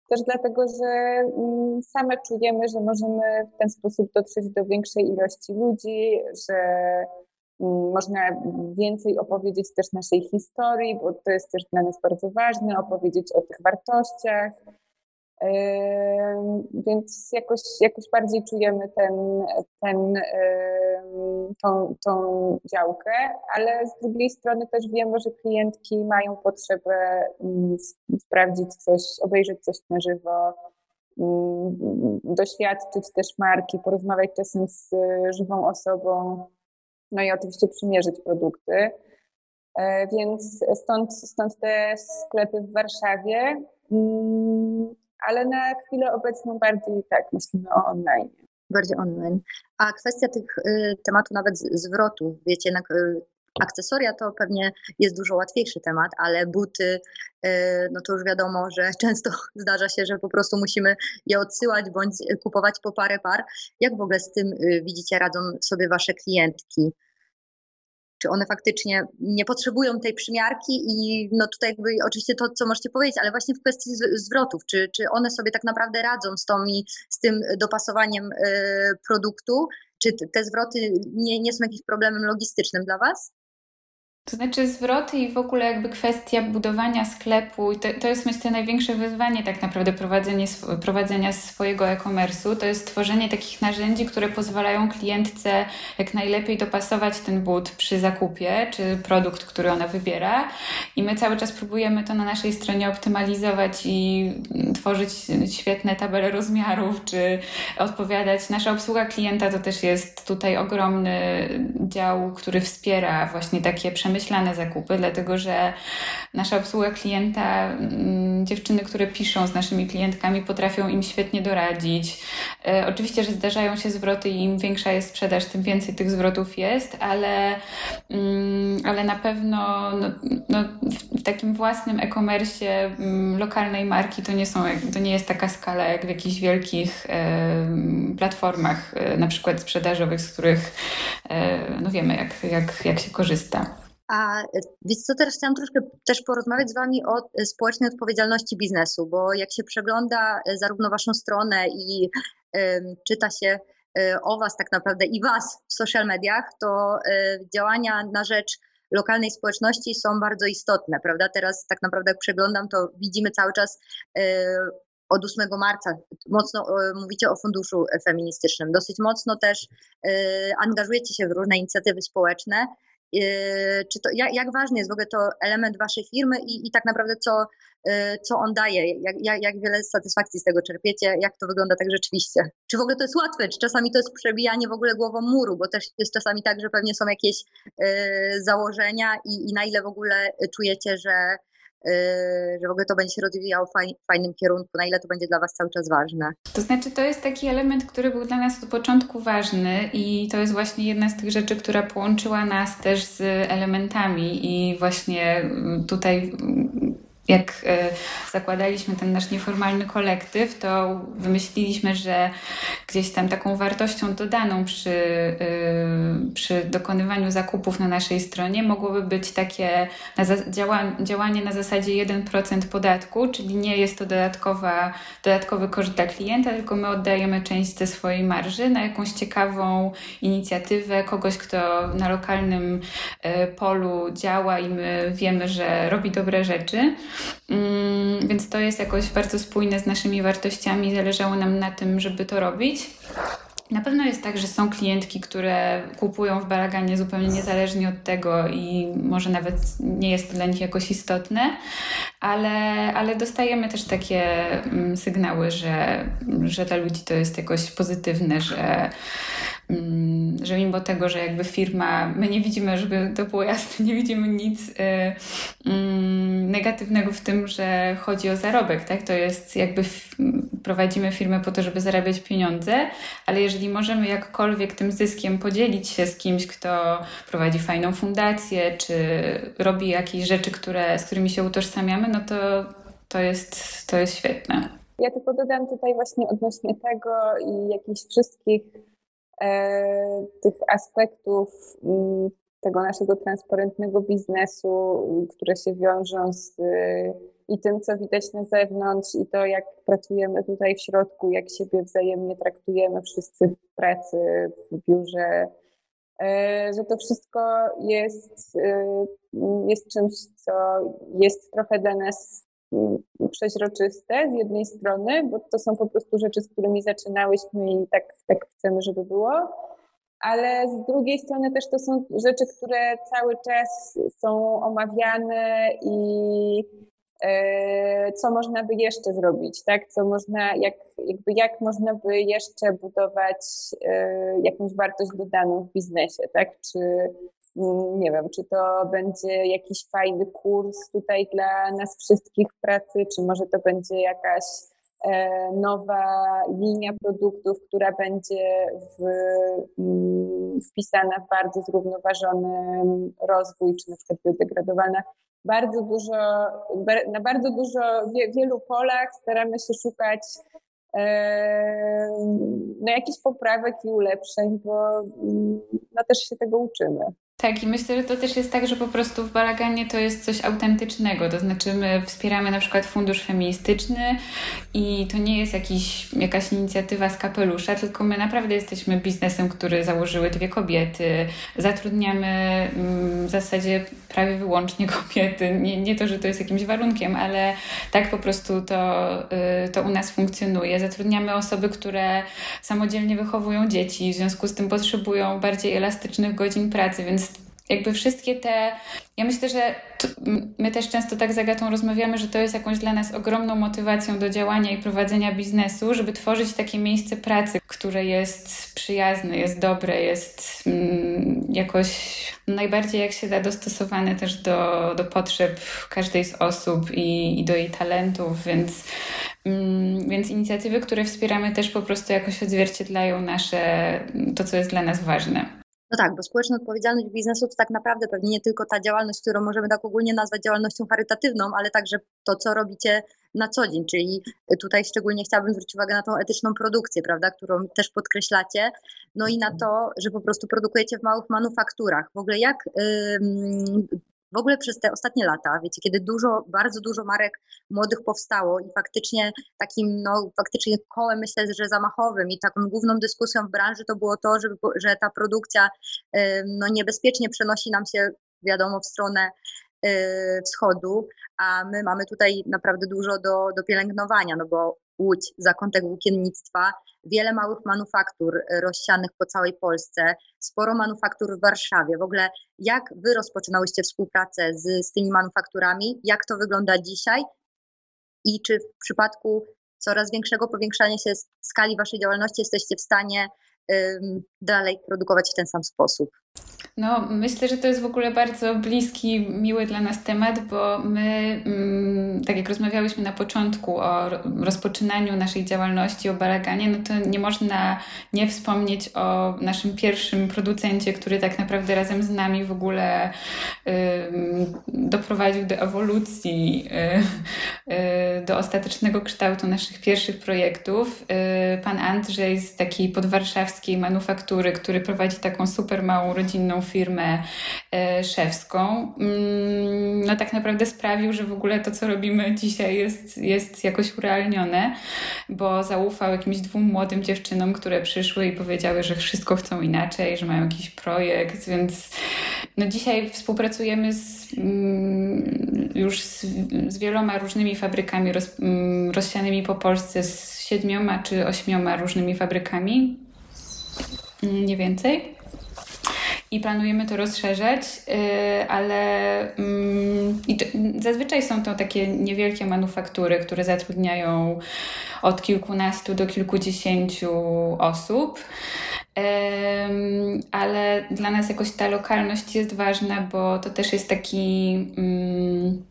też dlatego, że mm, same czujemy, że możemy w ten sposób dotrzeć do większej ilości ludzi, że można więcej opowiedzieć też naszej historii, bo to jest też dla nas bardzo ważne, opowiedzieć o tych wartościach. Więc jakoś, jakoś bardziej czujemy ten, ten, tą, tą działkę, ale z drugiej strony też wiemy, że klientki mają potrzebę mm, sprawdzić coś, obejrzeć coś na żywo, mm, doświadczyć też marki, porozmawiać czasem z żywą osobą no i oczywiście przymierzyć produkty. E, więc stąd, stąd te sklepy w Warszawie, mm, ale na chwilę obecną bardziej tak, myślimy o online. Bardziej online. A kwestia tych y, tematu nawet zwrotów, wiecie, jednak y, akcesoria to pewnie jest dużo łatwiejszy temat, ale buty, y, no to już wiadomo, że często zdarza się, że po prostu musimy je odsyłać bądź kupować po parę par. Jak w ogóle z tym widzicie radzą sobie wasze klientki? czy one faktycznie nie potrzebują tej przymiarki i no tutaj jakby oczywiście to, co możecie powiedzieć, ale właśnie w kwestii zwrotów, czy, czy one sobie tak naprawdę radzą z, tą, z tym dopasowaniem y, produktu, czy te zwroty nie, nie są jakimś problemem logistycznym dla Was? To znaczy zwroty i w ogóle jakby kwestia budowania sklepu, to, to jest myślę największe wyzwanie tak naprawdę prowadzenie, prowadzenia swojego e-commerce'u, to jest tworzenie takich narzędzi, które pozwalają klientce jak najlepiej dopasować ten but przy zakupie, czy produkt, który ona wybiera i my cały czas próbujemy to na naszej stronie optymalizować i tworzyć świetne tabele rozmiarów, czy odpowiadać. Nasza obsługa klienta to też jest tutaj ogromny dział, który wspiera właśnie takie przemyślenia przemyślane zakupy, dlatego że nasza obsługa klienta, mm, dziewczyny, które piszą z naszymi klientkami, potrafią im świetnie doradzić. E, oczywiście, że zdarzają się zwroty i im większa jest sprzedaż, tym więcej tych zwrotów jest, ale, mm, ale na pewno no, no, w takim własnym e-commerce mm, lokalnej marki to nie, są, to nie jest taka skala jak w jakichś wielkich e, platformach, e, na przykład sprzedażowych, z których no wiemy, jak, jak, jak się korzysta. A e, więc co teraz chciałam troszkę też porozmawiać z Wami o e, społecznej odpowiedzialności biznesu, bo jak się przegląda e, zarówno Waszą stronę i y, czyta się o Was tak naprawdę i Was w social mediach, to y, działania na rzecz lokalnej społeczności są bardzo istotne, prawda? Teraz tak naprawdę jak przeglądam, to widzimy cały czas y, od 8 marca mocno mówicie o funduszu feministycznym. Dosyć mocno też angażujecie się w różne inicjatywy społeczne. Yy, czy to, jak, jak ważny jest w ogóle to element waszej firmy i, i tak naprawdę co, yy, co on daje, jak, jak, jak wiele satysfakcji z tego czerpiecie, jak to wygląda tak rzeczywiście. Czy w ogóle to jest łatwe, czy czasami to jest przebijanie w ogóle głową muru, bo też jest czasami tak, że pewnie są jakieś yy, założenia i, i na ile w ogóle czujecie, że że w ogóle to będzie się rozwijało w fajnym kierunku, na ile to będzie dla Was cały czas ważne? To znaczy, to jest taki element, który był dla nas od początku ważny i to jest właśnie jedna z tych rzeczy, która połączyła nas też z elementami i właśnie mm, tutaj mm, jak e, zakładaliśmy ten nasz nieformalny kolektyw, to wymyśliliśmy, że gdzieś tam taką wartością dodaną przy, e, przy dokonywaniu zakupów na naszej stronie mogłoby być takie działanie na zasadzie 1% podatku, czyli nie jest to dodatkowa, dodatkowy koszt dla klienta, tylko my oddajemy część ze swojej marży na jakąś ciekawą inicjatywę kogoś, kto na lokalnym e, polu działa i my wiemy, że robi dobre rzeczy. Mm, więc to jest jakoś bardzo spójne z naszymi wartościami. Zależało nam na tym, żeby to robić. Na pewno jest tak, że są klientki, które kupują w balaganie zupełnie niezależnie od tego i może nawet nie jest to dla nich jakoś istotne, ale, ale dostajemy też takie mm, sygnały, że, że dla ludzi to jest jakoś pozytywne, że że mimo tego, że jakby firma, my nie widzimy, żeby to było jasne, nie widzimy nic y, mm, negatywnego w tym, że chodzi o zarobek, tak? To jest jakby prowadzimy firmę po to, żeby zarabiać pieniądze, ale jeżeli możemy jakkolwiek tym zyskiem podzielić się z kimś, kto prowadzi fajną fundację, czy robi jakieś rzeczy, które, z którymi się utożsamiamy, no to to jest, to jest świetne. Ja tylko dodam tutaj właśnie odnośnie tego i jakichś wszystkich tych aspektów mm, tego naszego transparentnego biznesu, które się wiążą z i tym, co widać na zewnątrz, i to, jak pracujemy tutaj w środku, jak siebie wzajemnie traktujemy wszyscy w pracy, w biurze, e, że to wszystko jest, e, jest czymś, co jest trochę dla nas przeźroczyste z jednej strony, bo to są po prostu rzeczy, z którymi zaczynałyśmy i tak, tak chcemy, żeby było, ale z drugiej strony też to są rzeczy, które cały czas są omawiane i e, co można by jeszcze zrobić, tak? Co można, jak, jakby jak można by jeszcze budować e, jakąś wartość dodaną w biznesie, tak? Czy nie wiem, czy to będzie jakiś fajny kurs tutaj dla nas wszystkich w pracy, czy może to będzie jakaś e, nowa linia produktów, która będzie w, mm, wpisana w bardzo zrównoważony rozwój, czy na przykład biodegradowalna. Bardzo dużo, na bardzo dużo, wielu polach staramy się szukać e, no, jakichś poprawek i ulepszeń, bo mm, no, też się tego uczymy. Tak, i myślę, że to też jest tak, że po prostu w balaganie to jest coś autentycznego. To znaczy, my wspieramy na przykład fundusz feministyczny i to nie jest jakiś, jakaś inicjatywa z kapelusza, tylko my naprawdę jesteśmy biznesem, który założyły dwie kobiety. Zatrudniamy mm, w zasadzie prawie wyłącznie kobiety. Nie, nie to, że to jest jakimś warunkiem, ale tak po prostu to, y, to u nas funkcjonuje. Zatrudniamy osoby, które samodzielnie wychowują dzieci, w związku z tym potrzebują bardziej elastycznych godzin pracy, więc jakby wszystkie te. Ja myślę, że my też często tak z Agatą rozmawiamy, że to jest jakąś dla nas ogromną motywacją do działania i prowadzenia biznesu, żeby tworzyć takie miejsce pracy, które jest przyjazne, jest dobre, jest mm, jakoś najbardziej jak się da dostosowane też do, do potrzeb każdej z osób i, i do jej talentów, więc. Mm, więc inicjatywy, które wspieramy, też po prostu jakoś odzwierciedlają nasze, to, co jest dla nas ważne. No tak, bo społeczna odpowiedzialność biznesu to tak naprawdę pewnie nie tylko ta działalność, którą możemy tak ogólnie nazwać działalnością charytatywną, ale także to, co robicie na co dzień, czyli tutaj szczególnie chciałabym zwrócić uwagę na tą etyczną produkcję, prawda, którą też podkreślacie, no i na to, że po prostu produkujecie w małych manufakturach. W ogóle jak w ogóle przez te ostatnie lata, wiecie, kiedy dużo, bardzo dużo marek młodych powstało i faktycznie takim, no faktycznie kołem myślę, że zamachowym i taką główną dyskusją w branży to było to, żeby, że ta produkcja no, niebezpiecznie przenosi nam się, wiadomo, w stronę y, wschodu, a my mamy tutaj naprawdę dużo do, do pielęgnowania, no bo Łódź, zakątek włókiennictwa, wiele małych manufaktur e, rozsianych po całej Polsce, sporo manufaktur w Warszawie. W ogóle jak Wy rozpoczynałyście współpracę z, z tymi manufakturami? Jak to wygląda dzisiaj? I czy w przypadku coraz większego powiększania się skali Waszej działalności jesteście w stanie um, dalej produkować w ten sam sposób? No, myślę, że to jest w ogóle bardzo bliski, miły dla nas temat, bo my, mm, tak jak rozmawiałyśmy na początku o rozpoczynaniu naszej działalności, o balaganie, no to nie można nie wspomnieć o naszym pierwszym producencie, który tak naprawdę razem z nami w ogóle y, doprowadził do ewolucji, y, y, do ostatecznego kształtu naszych pierwszych projektów. Y, pan Andrzej z takiej podwarszawskiej manufaktury, który prowadzi taką super małą rodzinną firmę e, szewską, no tak naprawdę sprawił, że w ogóle to, co robimy dzisiaj jest, jest jakoś urealnione, bo zaufał jakimś dwóm młodym dziewczynom, które przyszły i powiedziały, że wszystko chcą inaczej, że mają jakiś projekt, więc no dzisiaj współpracujemy z, mm, już z, z, wieloma różnymi fabrykami roz, mm, rozsianymi po Polsce, z siedmioma czy ośmioma różnymi fabrykami, nie więcej i planujemy to rozszerzać, y, ale mm, zazwyczaj są to takie niewielkie manufaktury, które zatrudniają od kilkunastu do kilkudziesięciu osób. Ale dla nas jakoś ta lokalność jest ważna, bo to też jest taki. Mm,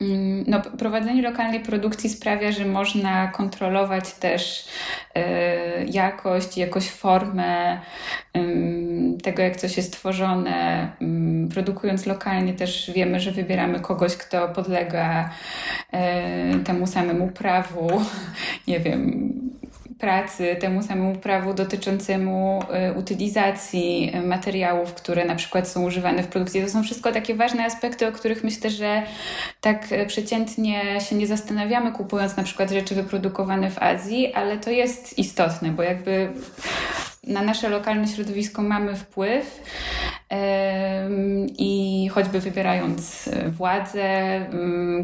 Mm, no, prowadzenie lokalnej produkcji sprawia, że można kontrolować też y, jakość, jakoś formę tego, jak coś jest tworzone. Y, produkując lokalnie też wiemy, że wybieramy kogoś, kto podlega y, temu samemu prawu, nie wiem, pracy, temu samemu prawu dotyczącemu y, utylizacji materiałów, które na przykład są używane w produkcji. To są wszystko takie ważne aspekty, o których myślę, że tak y, przeciętnie się nie zastanawiamy, kupując na przykład rzeczy wyprodukowane w Azji, ale to jest istotne, bo jakby na nasze lokalne środowisko mamy wpływ i choćby wybierając e, władzę,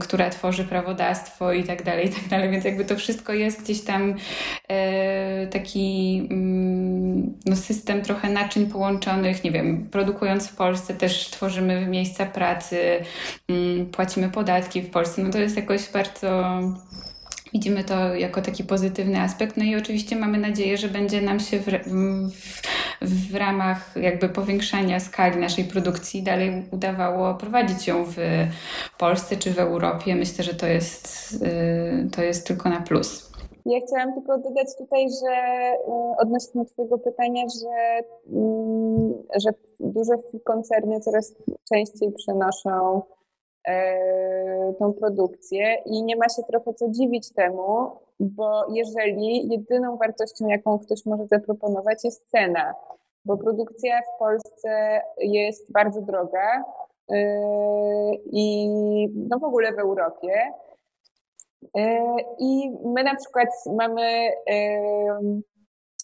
która tworzy prawodawstwo i tak dalej, i tak dalej, więc jakby to wszystko jest gdzieś tam e, taki no, system trochę naczyń połączonych, nie wiem, produkując w Polsce też tworzymy miejsca pracy, płacimy podatki w Polsce, no to jest jakoś bardzo Widzimy to jako taki pozytywny aspekt. No i oczywiście mamy nadzieję, że będzie nam się w, w, w, ramach jakby powiększania skali naszej produkcji dalej udawało prowadzić ją w Polsce czy w Europie. Myślę, że to jest, y, to jest tylko na plus. Ja chciałam tylko dodać tutaj, że y, odnośnie Twojego pytania, że, mm, że duże koncerny coraz częściej przenoszą tą produkcję i nie ma się trochę co dziwić temu, bo jeżeli jedyną wartością, jaką ktoś może zaproponować, jest cena, bo produkcja w Polsce jest bardzo droga e, i no w ogóle w Europie. E, I my na przykład mamy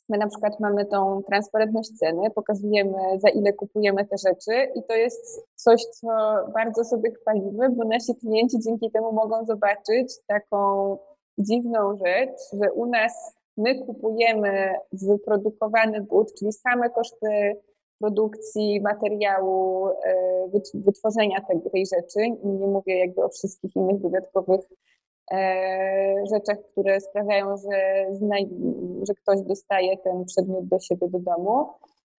My na przykład mamy tą transparentność ceny, pokazujemy za ile kupujemy te rzeczy i to jest coś, co bardzo sobie chwalimy, bo nasi klienci dzięki temu mogą zobaczyć taką dziwną rzecz, że u nas my kupujemy wyprodukowany but, czyli same koszty produkcji, materiału, e, wytworzenia tej, rzeczy. Nie mówię jakby o wszystkich innych dodatkowych rzeczach, które sprawiają, że, że ktoś dostaje ten przedmiot do siebie do domu,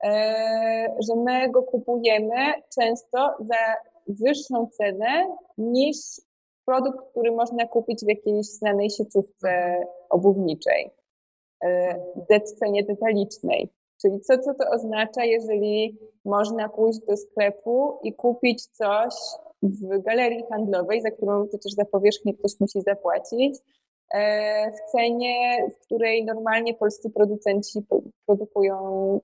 e, że my go kupujemy często za wyższą cenę niż produkt, który można kupić w jakiejś znanej sieciówce obuwniczej, e, cenie detalicznej. Czyli co, co to oznacza, jeżeli można pójść do sklepu i kupić coś w galerii handlowej, za którą przecież za powierzchnię ktoś musi zapłacić, e, w cenie, w której normalnie polscy producenci produkują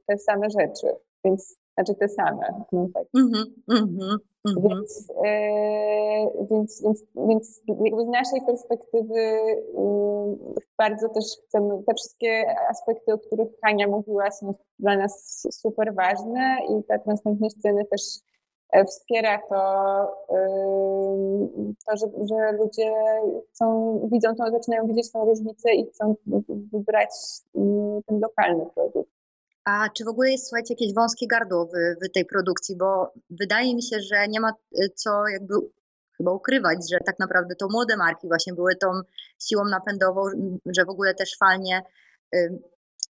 te same rzeczy, więc znaczy te same. No tak. Mm-hmm, mm-hmm, Więc, e, więc, więc, więc jakby z naszej perspektywy y, bardzo też chcemy, te wszystkie aspekty, o których Hania mówiła, są dla nas super ważne i ta transparentność ceny też wspiera to, to że, że ludzie chcą, widzą to, zaczynają widzieć tą różnicę i chcą wybrać ten lokalny produkt. A czy w ogóle jest, słuchajcie, jakieś wąskie gardło w, w tej produkcji? Bo wydaje mi się, że nie ma y, co jakby chyba ukrywać, że tak naprawdę to młode marki właśnie były tą siłą napędową, że w ogóle też fajnie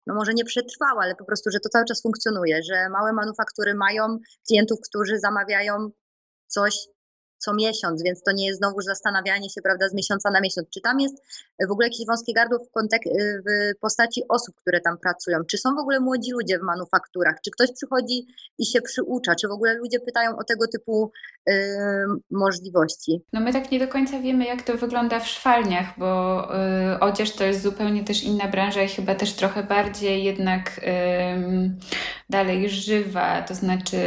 no może nie przetrwała, ale po prostu, że to cały czas funkcjonuje, że małe manufaktury mają klientów, którzy zamawiają coś co miesiąc, więc to nie jest znowu zastanawianie się, prawda, z miesiąca na miesiąc. Czy tam jest w ogóle jakieś wąskie gardło w, kontek- w postaci osób, które tam pracują? Czy są w ogóle młodzi ludzie w manufakturach? Czy ktoś przychodzi i się przyucza? Czy w ogóle ludzie pytają o tego typu y, możliwości? No my tak nie do końca wiemy, jak to wygląda w szwalniach, bo y, odzież to jest zupełnie też inna branża i chyba też trochę bardziej jednak y, dalej żywa, to znaczy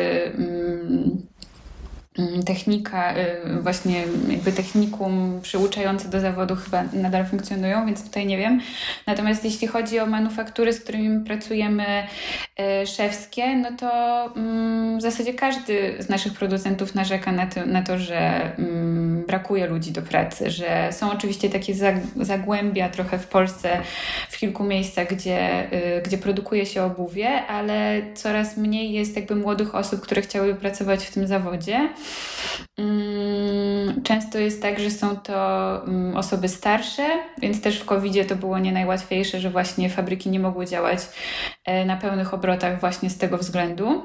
technika, y, właśnie jakby technikum przyuczające do zawodu chyba nadal funkcjonują, więc tutaj nie wiem. Natomiast jeśli chodzi o manufaktury, z którymi pracujemy y, szewskie, no to mm, w zasadzie każdy z naszych producentów narzeka na to, na to że mm, brakuje ludzi do pracy, że są oczywiście takie zagłębia trochę w Polsce, w kilku miejscach, gdzie, y, gdzie produkuje się obuwie, ale coraz mniej jest jakby młodych osób, które chciałyby pracować w tym zawodzie. Mm, często jest tak, że są to mm, osoby starsze, więc też w covid to było nie najłatwiejsze, że właśnie fabryki nie mogły działać e, na pełnych obrotach właśnie z tego względu.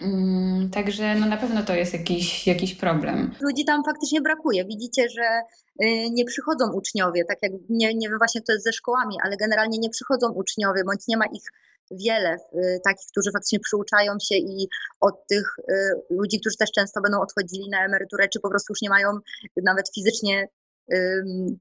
Mm, także no na pewno to jest jakiś, jakiś problem. Ludzi tam faktycznie brakuje. Widzicie, że y, nie przychodzą uczniowie, tak jak nie, nie wiem właśnie, kto jest ze szkołami, ale generalnie nie przychodzą uczniowie, bądź nie ma ich wiele y, takich, którzy faktycznie przyuczają się i od tych y, ludzi, którzy też często będą odchodzili na emeryturę, czy po prostu już nie mają nawet fizycznie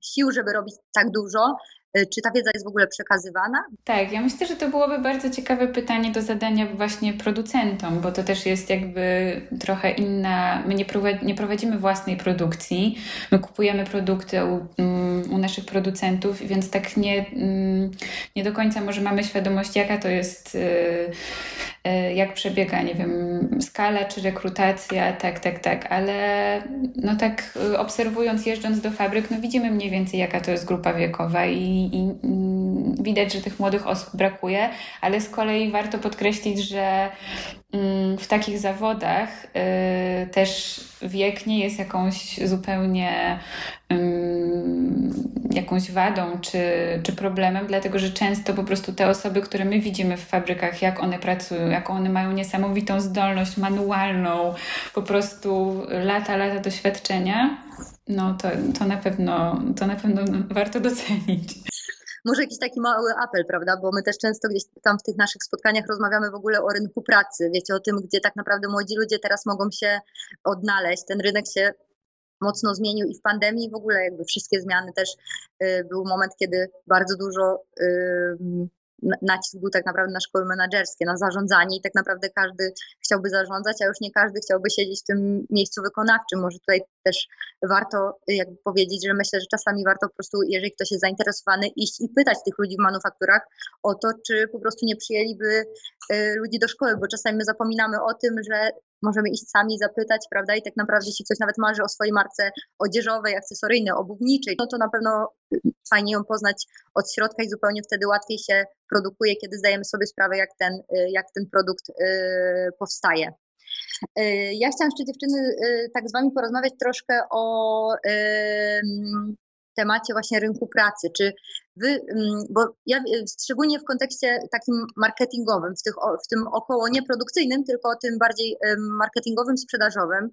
sił, żeby robić tak dużo, czy ta wiedza jest w ogóle przekazywana? Tak, ja myślę, że to byłoby bardzo ciekawe pytanie do zadania właśnie producentom, bo to też jest jakby trochę inna. My nie, prowadzi, nie prowadzimy własnej produkcji, my kupujemy produkty u, mm, u, naszych producentów, więc tak nie, mm, nie do końca może mamy świadomość, jaka to jest y, jak przebiega, nie wiem, skala czy rekrutacja, tak, tak, tak, ale no tak obserwując, jeżdżąc do fabryk, no widzimy mniej więcej, jaka to jest grupa wiekowa i i, widać, że tych młodych osób brakuje, ale z kolei warto podkreślić, że mm, w takich zawodach y, też wiek nie jest jakąś zupełnie jakąś wadą czy, czy problemem, dlatego że często po prostu te osoby, które my widzimy w fabrykach, jak one pracują, jak one mają niesamowitą zdolność manualną, po prostu lata, lata doświadczenia, no to, to, na pewno, to na pewno warto docenić może jakiś taki mały apel, prawda? Bo my też często gdzieś tam w tych naszych spotkaniach rozmawiamy w ogóle o rynku pracy. Wiecie, o tym, gdzie tak naprawdę młodzi ludzie teraz mogą się odnaleźć. Ten rynek się mocno zmienił i w pandemii w ogóle jakby wszystkie zmiany też y, był moment, kiedy bardzo dużo y, nacisk był tak naprawdę na szkoły menedżerskie, na zarządzanie i tak naprawdę każdy chciałby zarządzać, a już nie każdy chciałby siedzieć w tym miejscu wykonawczym. Może tutaj też warto jakby powiedzieć, że myślę, że czasami warto po prostu, jeżeli ktoś jest zainteresowany, iść i pytać tych ludzi w manufakturach o to, czy po prostu nie przyjęliby y, ludzi do szkoły, bo czasami my zapominamy o tym, że możemy iść sami zapytać, prawda? I tak naprawdę, jeśli ktoś nawet marzy o swojej marce odzieżowej, akcesoryjnej, obuwniczej, no to na pewno fajnie ją poznać od środka i zupełnie wtedy łatwiej się produkuje, kiedy zdajemy sobie sprawę, jak ten, jak ten produkt y, powstaje. Y, ja chciałam jeszcze dziewczyny y, tak z Wami porozmawiać troszkę o temacie właśnie rynku pracy. Czy wy, bo ja szczególnie w kontekście takim marketingowym, w, tych, w tym około nieprodukcyjnym, tylko tym bardziej marketingowym, sprzedażowym,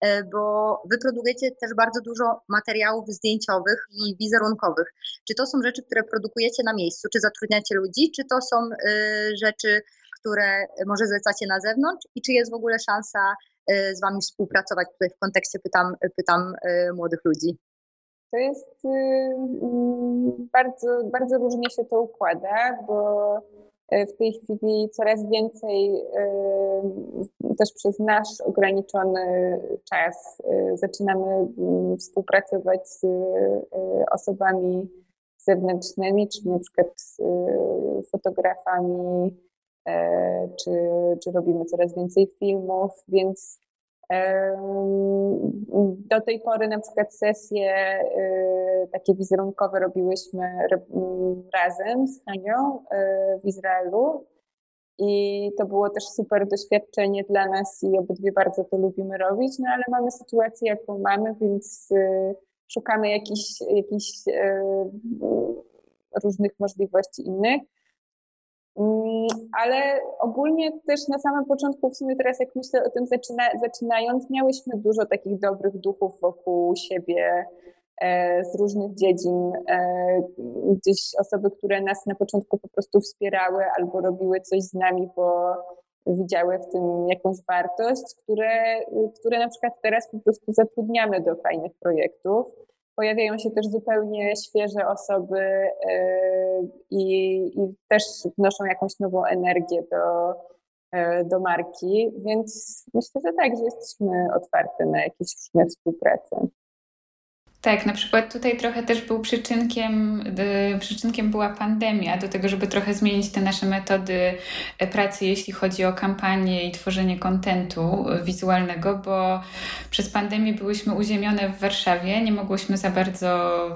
e, bo wy produkujecie też bardzo dużo materiałów zdjęciowych i wizerunkowych. Czy to są rzeczy, które produkujecie na miejscu, czy zatrudniacie ludzi, czy to są rzeczy, które może zlecacie na zewnątrz i czy jest w ogóle szansa y, z Wami współpracować? Tutaj w kontekście pytam, pytam młodych ludzi. To jest y, mm, bardzo, bardzo różnie się to układa, bo e, w tej chwili coraz więcej też przez nasz ograniczony czas zaczynamy mm, współpracować z osobami zewnętrznymi, czyli na przykład fotografami, e, czy, czy robimy coraz więcej filmów, więc do tej pory na przykład sesje y, takie wizerunkowe robiłyśmy razem z Hanią y, w Izraelu i to było też super doświadczenie dla nas i obydwie bardzo to lubimy robić, no ale mamy sytuację jaką mamy, więc szukamy jakichś różnych możliwości innych. Mm, ale ogólnie też na samym początku, w sumie teraz jak myślę o tym zaczyna, zaczynając, miałyśmy dużo takich dobrych duchów wokół siebie e, z różnych dziedzin. E, gdzieś osoby, które nas na początku po prostu wspierały albo robiły coś z nami, bo widziały w tym jakąś wartość, które, które na przykład teraz po prostu zatrudniamy do fajnych projektów. Pojawiają się też zupełnie świeże osoby e, i, i też wnoszą jakąś nową energię do, e, do marki, więc myślę, że tak, że jesteśmy otwarte na jakieś różne współprace. Tak, na przykład tutaj trochę też był przyczynkiem, przyczynkiem była pandemia do tego, żeby trochę zmienić te nasze metody e, pracy, jeśli chodzi o kampanię i tworzenie kontentu wizualnego, bo przez pandemię byłyśmy uziemione w Warszawie, nie mogłyśmy za bardzo,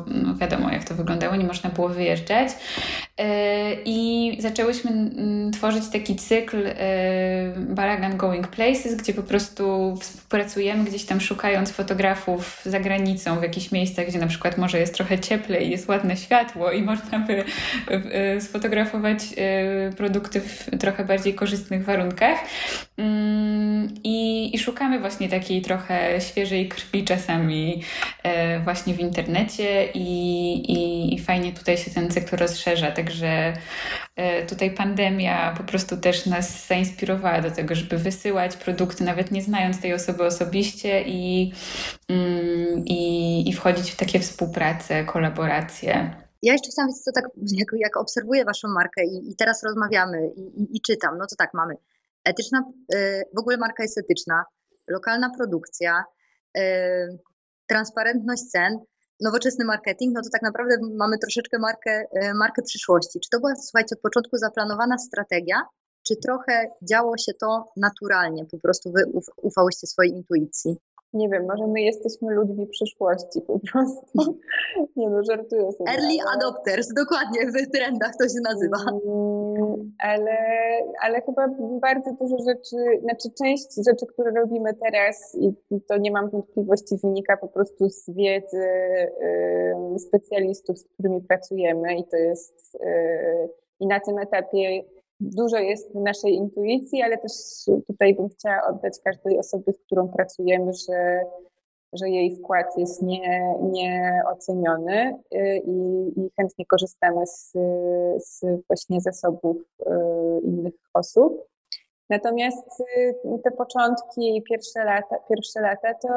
no wiadomo jak to wyglądało, nie można było wyjeżdżać e, i zaczęłyśmy tworzyć taki cykl e, Balagan Going Places, gdzie po prostu współpracujemy gdzieś tam szukając fotografów za granicą w jakichś miejscach, gdzie na przykład może jest trochę cieplej, jest ładne światło i można by sfotografować e, produkty w trochę bardziej korzystnych warunkach. Mm, I, i szukamy właśnie takiej trochę świeżej krwi czasami e, właśnie w internecie i, i, i fajnie tutaj się ten cykl rozszerza, także e, tutaj pandemia po prostu też nas zainspirowała do tego, żeby wysyłać produkty, nawet nie znając tej osoby osobiście i, mm, i, i wchodzić w takie współprace, kolaboracje. Ja jeszcze chciałam wiedzieć, co tak, jak, jak obserwuję Waszą markę i, i teraz rozmawiamy i, i, i, czytam, no to tak mamy. Etyczna, y, w ogóle marka jest etyczna, lokalna produkcja, y, transparentność cen, nowoczesny marketing, no to tak naprawdę mamy troszeczkę markę, y, markę przyszłości. Czy to była, słuchajcie, od początku zaplanowana strategia, czy trochę działo się to naturalnie, po prostu wy ufałyście swojej intuicji? Nie wiem, może my jesteśmy ludźmi przyszłości po prostu. Nie no, żartuję sobie. Early ale... adopters, dokładnie, w trendach to się nazywa. Mm, ale, ale chyba bardzo dużo rzeczy, znaczy część rzeczy, które robimy teraz i to nie mam wątpliwości wynika po prostu z wiedzy y, specjalistów, z którymi pracujemy i to jest y, i na tym etapie dużo jest naszej intuicji, ale też tutaj bym chciała oddać każdej osobie, z którą pracujemy, że, że jej wkład jest nie, nieoceniony y, i, i chętnie korzystamy z, z właśnie zasobów y, innych osób. Natomiast y, te początki i pierwsze lata, pierwsze lata to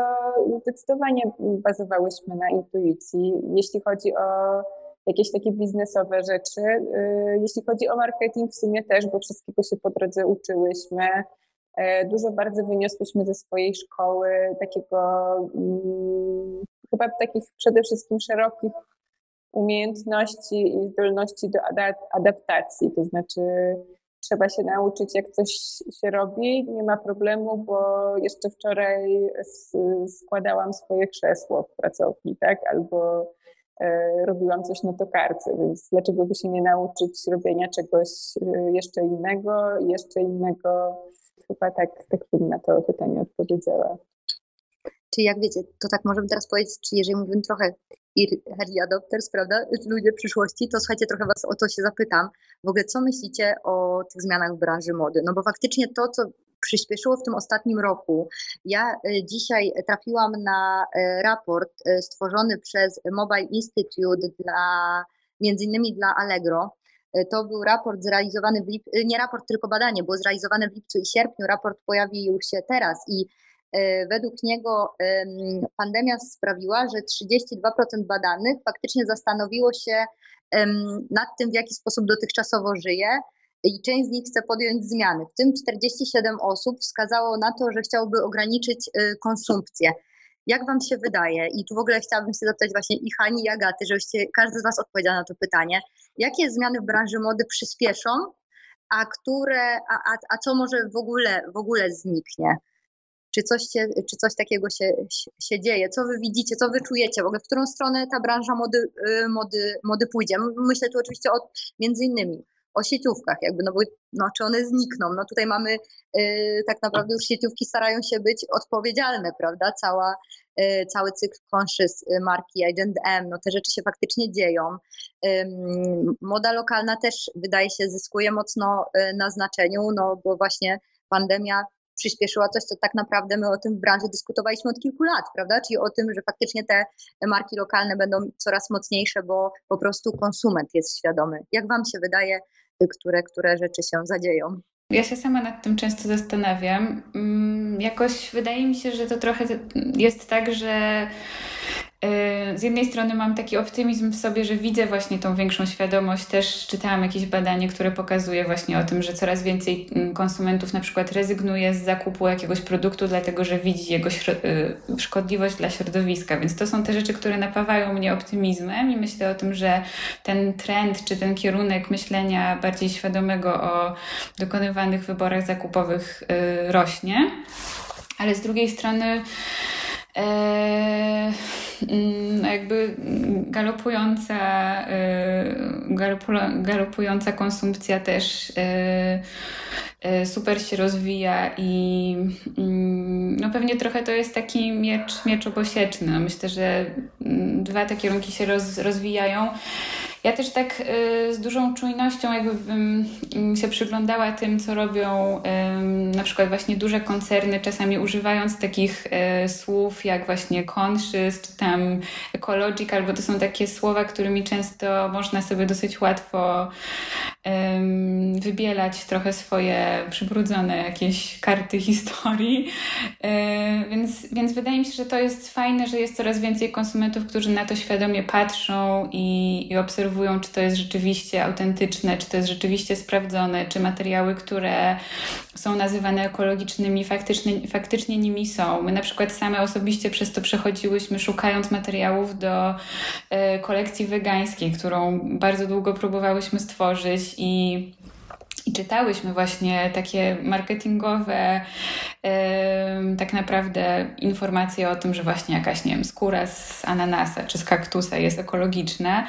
zdecydowanie bazowałyśmy na intuicji. Jeśli chodzi o jakieś takie biznesowe rzeczy. Y, jeśli chodzi o marketing, w sumie też, bo wszystkiego się po drodze uczyłyśmy. E, dużo bardzo wyniosłyśmy ze swojej szkoły, takiego mm, chyba takich przede wszystkim szerokich umiejętności i zdolności do adaptacji. To znaczy, trzeba się nauczyć, jak coś się robi, nie ma problemu, bo jeszcze wczoraj składałam swoje krzesło w pracowni, tak? Albo robiłam coś na tokarce, więc dlaczego by się nie nauczyć robienia czegoś e, jeszcze innego, jeszcze innego? Chyba tak, tak bym na to pytanie odpowiedziała. Czy jak wiecie, to tak możemy teraz powiedzieć, czy jeżeli mówimy trochę early adopters, prawda, ludzie przyszłości, to słuchajcie, trochę was o to się zapytam. W ogóle co myślicie o tych zmianach w branży mody? No bo faktycznie to, co przyspieszyło w tym ostatnim roku. Ja e, dzisiaj trafiłam na e, raport e, stworzony przez Mobile Institute dla między innymi dla Allegro. To był raport zrealizowany w lipcu, nie raport, tylko badanie, było zrealizowane w lipcu i sierpniu. Raport pojawił się teraz i według niego pandemia sprawiła, że 32% badanych faktycznie zastanowiło się nad tym, w jaki sposób dotychczasowo żyje i część z nich chce podjąć zmiany. W tym 47 osób wskazało na to, że chciałoby ograniczyć y, konsumpcję. Jak Wam się wydaje, i tu w ogóle chciałabym się zapytać właśnie i Hani i Agaty, żebyście każdy z Was odpowiedział na to pytanie, jakie zmiany w branży mody przyspieszą, a które, a, a, a co może w ogóle, w ogóle zniknie? Czy coś, się, czy coś takiego się, się dzieje? Co wy widzicie, co wy czujecie w ogóle, w którą stronę ta branża mody, y, mody, mody pójdzie? Myślę tu oczywiście o między innymi o sieciówkach, jakby, no bo no, czy one znikną? No tutaj mamy yy, tak naprawdę już sieciówki starają się być odpowiedzialne, prawda? Cała, cały cykl conscious marki Agent M, no te rzeczy się faktycznie dzieją. Moda lokalna też wydaje się zyskuje mocno na znaczeniu, no bo właśnie pandemia przyspieszyła coś, co tak naprawdę my o tym w branży dyskutowaliśmy od kilku lat, prawda? Czyli o tym, że faktycznie te marki lokalne będą coraz mocniejsze, bo po prostu konsument jest świadomy. Jak Wam się wydaje, które, które rzeczy się zadzieją? Ja się sama nad tym często zastanawiam. Mm, jakoś wydaje mi się, że to trochę jest tak, że z jednej strony mam taki optymizm w sobie, że widzę właśnie tą większą świadomość. Też czytałam jakieś badanie, które pokazuje właśnie o tym, że coraz więcej mm, konsumentów na przykład rezygnuje z zakupu jakiegoś produktu, dlatego że widzi jego y, szkodliwość dla środowiska. Więc to są te rzeczy, które napawają mnie optymizmem i myślę o tym, że ten trend czy ten kierunek myślenia bardziej świadomego o dokonywanych wyborach zakupowych y, rośnie. Ale z drugiej strony jakby galopująca, e, galopująca konsumpcja też e, super się rozwija i mm, no pewnie trochę to jest taki miecz, miecz obosieczny. No myślę, że mm, dwa te kierunki się roz, rozwijają. Ja też tak y, z dużą czujnością jakby bym się przyglądała tym, co robią na przykład właśnie duże koncerny, czasami używając takich y, słów jak właśnie conscious, czy tam ecological, bo to są takie słowa, którymi często można sobie dosyć łatwo wybielać trochę swoje przybrudzone jakieś karty historii. Y, więc, więc wydaje mi się, że to jest fajne, że jest coraz więcej konsumentów, którzy na to świadomie patrzą i, i obserwują obserwują, czy to jest rzeczywiście autentyczne, czy to jest rzeczywiście sprawdzone, czy materiały, które są nazywane ekologicznymi, faktycznie, faktycznie nimi są. My na przykład same osobiście przez to przechodziłyśmy, szukając materiałów do e, kolekcji wegańskiej, którą bardzo długo próbowałyśmy stworzyć i i czytałyśmy właśnie takie marketingowe, yy, tak naprawdę informacje o tym, że właśnie jakaś, nie wiem, skóra z ananasa czy z kaktusa jest ekologiczna,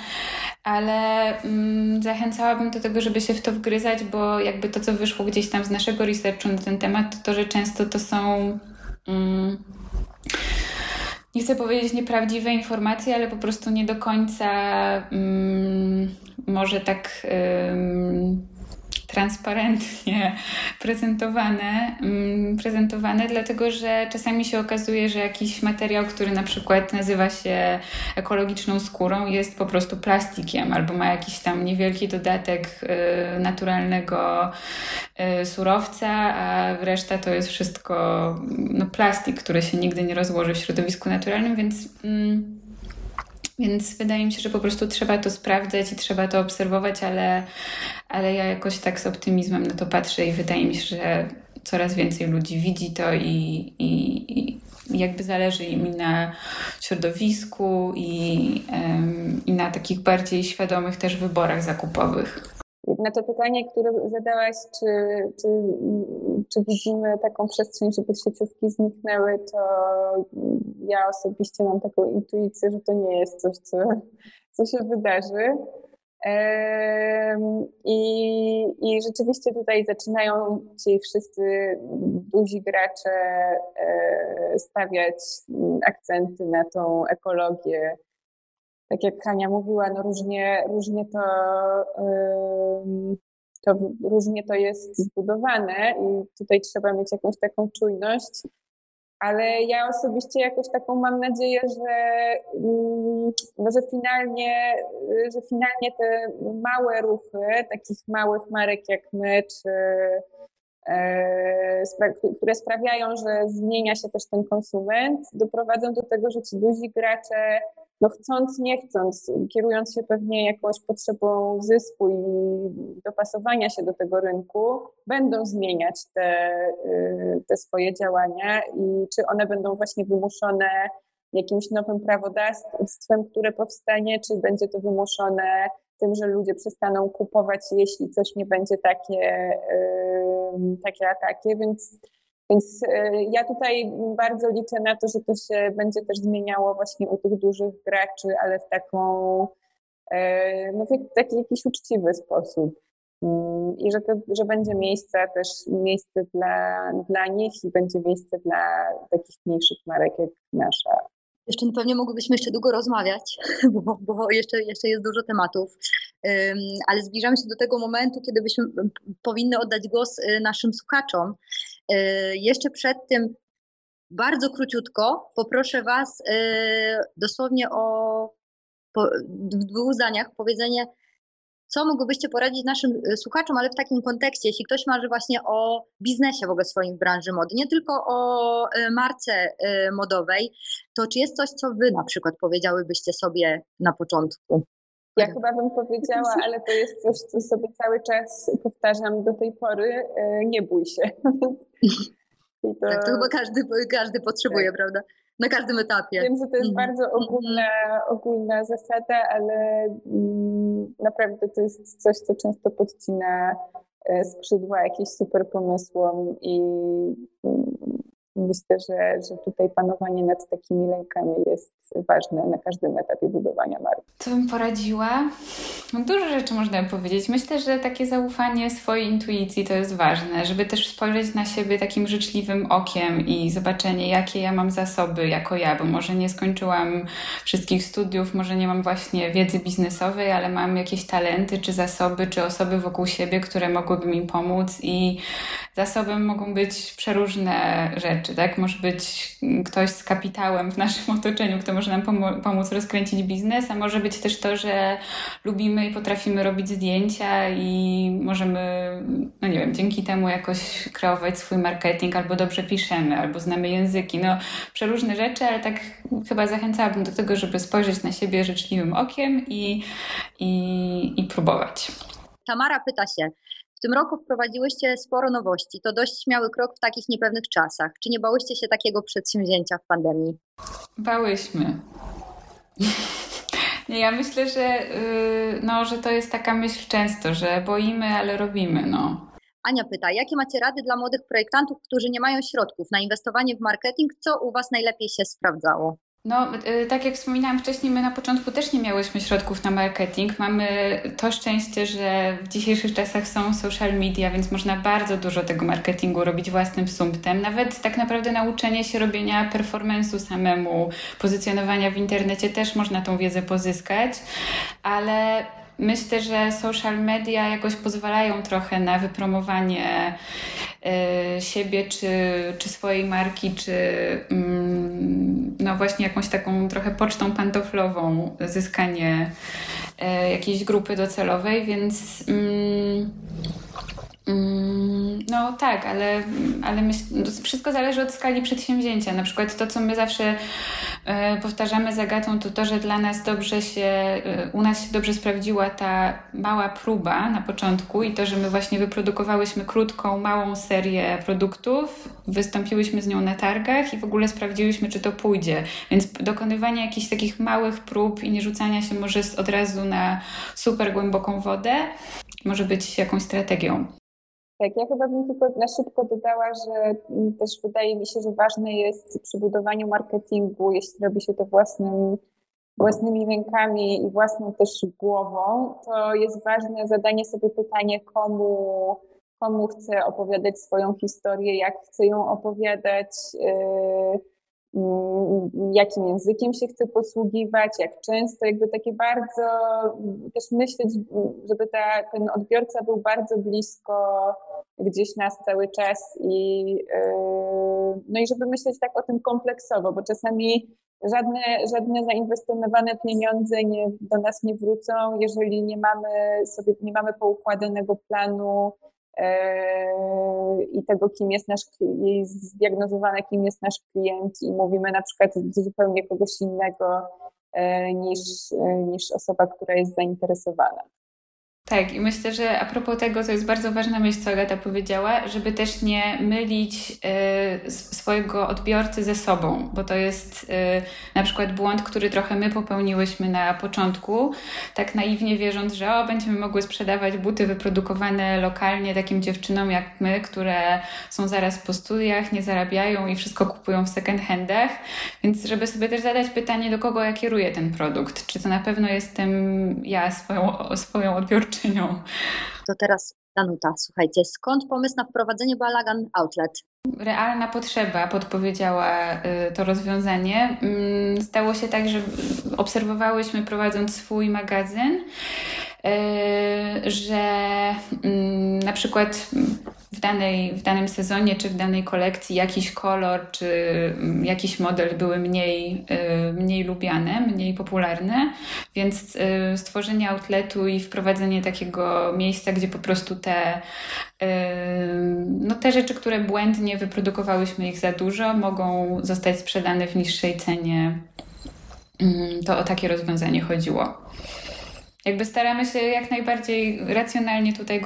ale yy, zachęcałabym do tego, żeby się w to wgryzać, bo jakby to, co wyszło gdzieś tam z naszego researchu na ten temat, to to, że często to są. Yy, nie chcę powiedzieć nieprawdziwe informacje, ale po prostu nie do końca mm, może tak transparentnie prezentowane, mm, prezentowane, dlatego że czasami się okazuje, że jakiś materiał, który na przykład nazywa się ekologiczną skórą, jest po prostu plastikiem albo ma jakiś tam niewielki dodatek y, naturalnego y, surowca, a reszta to jest wszystko no, plastik, który się nigdy nie rozłoży w środowisku naturalnym, więc. Mm, więc wydaje mi się, że po prostu trzeba to sprawdzać i trzeba to obserwować, ale, ale ja jakoś tak z optymizmem na to patrzę i wydaje mi się, że coraz więcej ludzi widzi to i, i, i jakby zależy im na środowisku i, i na takich bardziej świadomych też wyborach zakupowych. Na to pytanie, które zadałaś, czy, czy, czy widzimy taką przestrzeń, żeby sieciówki zniknęły, to ja osobiście mam taką intuicję, że to nie jest coś, co, co się wydarzy. I, I rzeczywiście tutaj zaczynają ci wszyscy duzi gracze e, stawiać akcenty na tą ekologię, tak jak Kania mówiła, no różnie, różnie to, to różnie to jest zbudowane i tutaj trzeba mieć jakąś taką czujność, ale ja osobiście jakoś taką mam nadzieję, że, no, że, finalnie, że finalnie te małe ruchy, takich małych marek jak my, czy e, które sprawiają, że zmienia się też ten konsument, doprowadzą do tego, że ci duzi gracze no chcąc, nie chcąc, kierując się pewnie jakąś potrzebą zysku i dopasowania się do tego rynku, będą zmieniać te, y, te swoje działania i czy one będą właśnie wymuszone jakimś nowym prawodawstwem, które powstanie, czy będzie to wymuszone tym, że ludzie przestaną kupować, jeśli coś nie będzie takie, y, takie ataki, więc więc e, ja tutaj bardzo liczę na to, że to się będzie też zmieniało właśnie u tych dużych graczy, ale w taką, e, no w taki jakiś uczciwy sposób. Mm, I że, to, że będzie miejsce też miejsce dla, dla nich i będzie miejsce dla takich mniejszych marek jak nasza. Jeszcze pewnie mogłybyśmy jeszcze długo rozmawiać, bo, bo jeszcze, jeszcze jest dużo tematów, ale zbliżamy się do tego momentu, kiedy byśmy powinny oddać głos y, naszym słuchaczom. Y, jeszcze przed tym bardzo króciutko poproszę Was y, dosłownie o w dwóch zdaniach powiedzenie, co mogłybyście poradzić naszym y, słuchaczom, ale w takim kontekście, jeśli ktoś marzy właśnie o biznesie w ogóle swoim w branży mody, nie tylko o marce modowej, to czy jest coś, co wy na przykład powiedziałybyście sobie na początku? Ja chyba bym powiedziała, ale to jest coś, co sobie cały czas powtarzam do tej pory, nie bój się. To... Tak, to chyba każdy, każdy potrzebuje, tak. prawda? na każdym etapie. Wiem, że to jest mhm. bardzo ogólna, ogólna zasada, ale mm, naprawdę to jest coś, co często podcina e, skrzydła jakimś super pomysłom i mm, Myślę, że, że tutaj panowanie nad takimi lękami jest ważne na każdym etapie budowania marki. Co bym poradziła? No dużo rzeczy można powiedzieć. Myślę, że takie zaufanie swojej intuicji to jest ważne, żeby też spojrzeć na siebie takim życzliwym okiem i zobaczenie, jakie ja mam zasoby jako ja, bo może nie skończyłam wszystkich studiów, może nie mam właśnie wiedzy biznesowej, ale mam jakieś talenty, czy zasoby, czy osoby wokół siebie, które mogłyby mi pomóc i zasobem mogą być przeróżne rzeczy, tak? Może być ktoś z kapitałem w naszym otoczeniu, kto może nam pomóc rozkręcić biznes, a może być też to, że lubimy i potrafimy robić zdjęcia i możemy, no nie wiem, dzięki temu jakoś kreować swój marketing, albo dobrze piszemy, albo znamy języki, no przeróżne rzeczy, ale tak chyba zachęcałabym do tego, żeby spojrzeć na siebie życzliwym okiem i, i, i próbować. Tamara pyta się, tym roku wprowadziłyście sporo nowości. To dość śmiały krok w takich niepewnych czasach. Czy nie bałyście się takiego przedsięwzięcia w pandemii? Bałyśmy. Nie, ja myślę, że, yy, no, że to jest taka myśl często, że boimy, ale robimy. No. Ania pyta, jakie macie rady dla młodych projektantów, którzy nie mają środków na inwestowanie w marketing? Co u Was najlepiej się sprawdzało? No, y, tak jak wspominałam wcześniej, my na początku też nie miałyśmy środków na marketing. Mamy to szczęście, że w dzisiejszych czasach są social media, więc można bardzo dużo tego marketingu robić własnym sumptem. Nawet tak naprawdę nauczenie się robienia performance'u samemu, pozycjonowania w internecie też można tą wiedzę pozyskać, ale myślę, że social media jakoś pozwalają trochę na wypromowanie y, siebie, czy, czy swojej marki, czy mm, no właśnie jakąś taką trochę pocztą pantoflową zyskanie y, jakiejś grupy docelowej, więc mm, no tak, ale, ale myśl, no wszystko zależy od skali przedsięwzięcia. Na przykład to, co my zawsze e, powtarzamy z Agatą, to to, że dla nas dobrze się, e, u nas się dobrze sprawdziła ta mała próba na początku i to, że my właśnie wyprodukowałyśmy krótką, małą serię produktów, wystąpiłyśmy z nią na targach i w ogóle sprawdziłyśmy, czy to pójdzie. Więc dokonywanie jakichś takich małych prób i nie rzucania się może od razu na super głęboką wodę może być jakąś strategią. Tak, ja chyba bym tylko na szybko dodała, że też wydaje mi się, że ważne jest przy budowaniu marketingu, jeśli robi się to własnym, własnymi rękami i własną też głową, to jest ważne zadanie sobie pytanie, komu, komu chcę opowiadać swoją historię, jak chcę ją opowiadać. Yy, Mm, jakim językiem się chce posługiwać, jak często, jakby takie bardzo też myśleć, żeby ta, ten odbiorca był bardzo blisko gdzieś nas cały czas i yy, no i żeby myśleć tak o tym kompleksowo, bo czasami żadne, żadne zainwestowane pieniądze nie, do nas nie wrócą, jeżeli nie mamy sobie, nie mamy poukładanego planu, i tego, kim jest nasz klient, zdiagnozowane, kim jest nasz klient i mówimy na przykład zupełnie kogoś innego e, niż, e, niż osoba, która jest zainteresowana. Tak, i myślę, że a propos tego, to jest bardzo ważna myśl, co Agata powiedziała, żeby też nie mylić y, swojego odbiorcy ze sobą, bo to jest y, na przykład błąd, który trochę my popełniłyśmy na początku, tak naiwnie wierząc, że o, będziemy mogły sprzedawać buty wyprodukowane lokalnie takim dziewczynom jak my, które są zaraz po studiach, nie zarabiają i wszystko kupują w second handach, więc żeby sobie też zadać pytanie, do kogo ja kieruję ten produkt, czy to na pewno jestem ja swoją, swoją odbiorczynią, To teraz Danuta, słuchajcie, skąd pomysł na wprowadzenie Balagan Outlet? realna potrzeba podpowiedziała y, to rozwiązanie. Mm, stało się tak, że obserwowałyśmy prowadząc swój magazyn, y, że mm, na przykład w, danej, w danym sezonie czy w danej kolekcji jakiś kolor czy mm, jakiś model były mniej, y, mniej lubiane, mniej popularne, więc stworzenie outletu i wprowadzenie takiego miejsca, gdzie po prostu te, no te rzeczy, które błędnie wyprodukowałyśmy ich za dużo, mogą zostać sprzedane w niższej cenie. Mm, to o takie rozwiązanie chodziło. Jakby staramy się jak najbardziej racjonalnie tutaj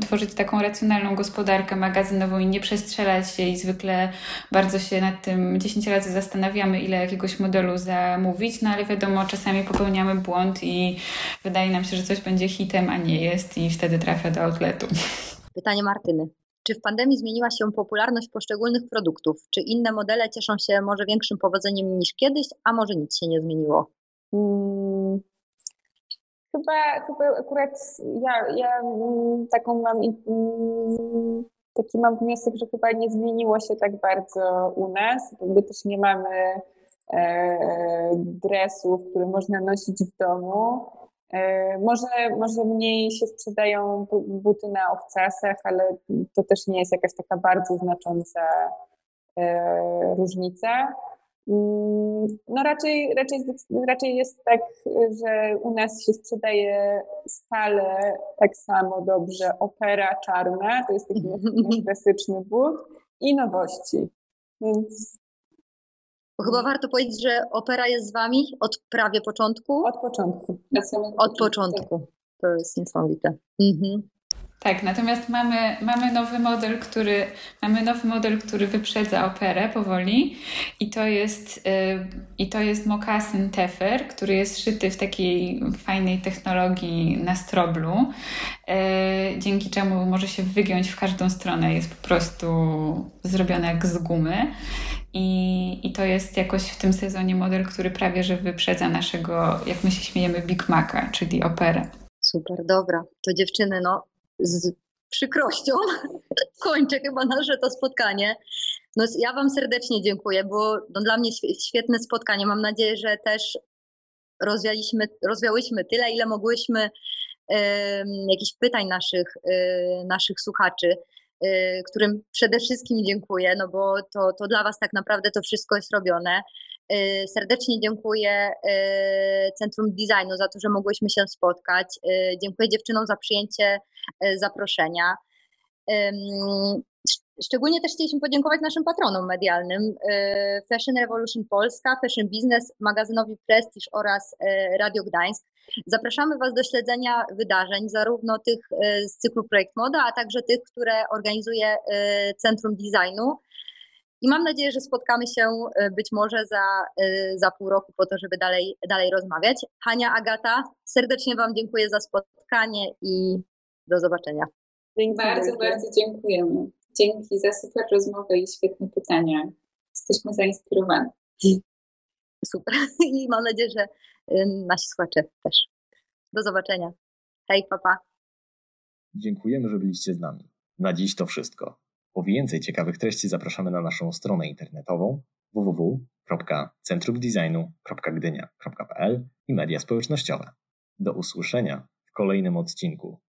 tworzyć taką racjonalną gospodarkę magazynową i nie przestrzelać się i zwykle bardzo się nad tym 10 razy zastanawiamy, ile jakiegoś modelu zamówić, no ale wiadomo, czasami popełniamy błąd i wydaje nam się, że coś będzie hitem, a nie jest i wtedy trafia do outletu. Pytanie Martyny. Czy w pandemii zmieniła się popularność poszczególnych produktów? Czy inne modele cieszą się może większym powodzeniem niż kiedyś, a może nic się nie zmieniło? Chyba, chyba akurat ja, ja taką mam taki mam wniosek, że chyba nie zmieniło się tak bardzo u nas. Jakby też nie mamy e, dresów, które można nosić w domu. E, może, może mniej się sprzedają buty na obcasach, ale to też nie jest jakaś taka bardzo znacząca e, różnica. Mm, no raczej, raczej, raczej jest tak, że u nas się sprzedaje stale tak samo dobrze opera czarna, to jest taki nasz klasyczny but, i nowości. Więc chyba warto powiedzieć, że opera jest z wami od prawie początku. Od początku. Od początku. To jest niesamowite. Mhm. Tak, natomiast mamy, mamy nowy model, który mamy nowy model, który wyprzedza operę powoli i to jest, yy, i to jest mokasyn Tefer, który jest szyty w takiej fajnej technologii na stroblu, yy, dzięki czemu może się wygiąć w każdą stronę, jest po prostu zrobione jak z gumy. I, I to jest jakoś w tym sezonie model, który prawie że wyprzedza naszego, jak my się śmiejemy, Big Maca, czyli operę. Super, dobra. To dziewczyny, no z przykrością kończę chyba nasze to spotkanie. No, ja Wam serdecznie dziękuję, bo no, dla mnie świetne spotkanie. Mam nadzieję, że też rozwialiśmy, rozwiałyśmy tyle, ile mogłyśmy y, jakichś pytań naszych, y, naszych słuchaczy, y, którym przede wszystkim dziękuję, no bo to, to dla Was tak naprawdę to wszystko jest robione. Y, serdecznie dziękuję y, Centrum Designu za to, że mogłyśmy się spotkać. Y, dziękuję dziewczynom za przyjęcie zaproszenia. Szczególnie też chcieliśmy podziękować naszym patronom medialnym Fashion Revolution Polska, Fashion Business, magazynowi Prestige oraz Radio Gdańsk. Zapraszamy Was do śledzenia wydarzeń, zarówno tych z cyklu Projekt Moda, a także tych, które organizuje Centrum Designu. I mam nadzieję, że spotkamy się e, być może za, e, za pół roku po to, żeby dalej, dalej rozmawiać. Hania, Agata, serdecznie Wam dziękuję za spotkanie i do zobaczenia. Dzięki bardzo, bardzo dziękujemy. Dzięki za super rozmowę i świetne pytania. Jesteśmy zainspirowani. Super. I mam nadzieję, że e, nasi słuchacze też. Do zobaczenia. Hej, papa. Dziękujemy, że byliście z nami. Na dziś to wszystko. Po więcej ciekawych treści zapraszamy na naszą stronę internetową www.centrumdesignu.gdynia.pl i media społecznościowe. Do usłyszenia w kolejnym odcinku.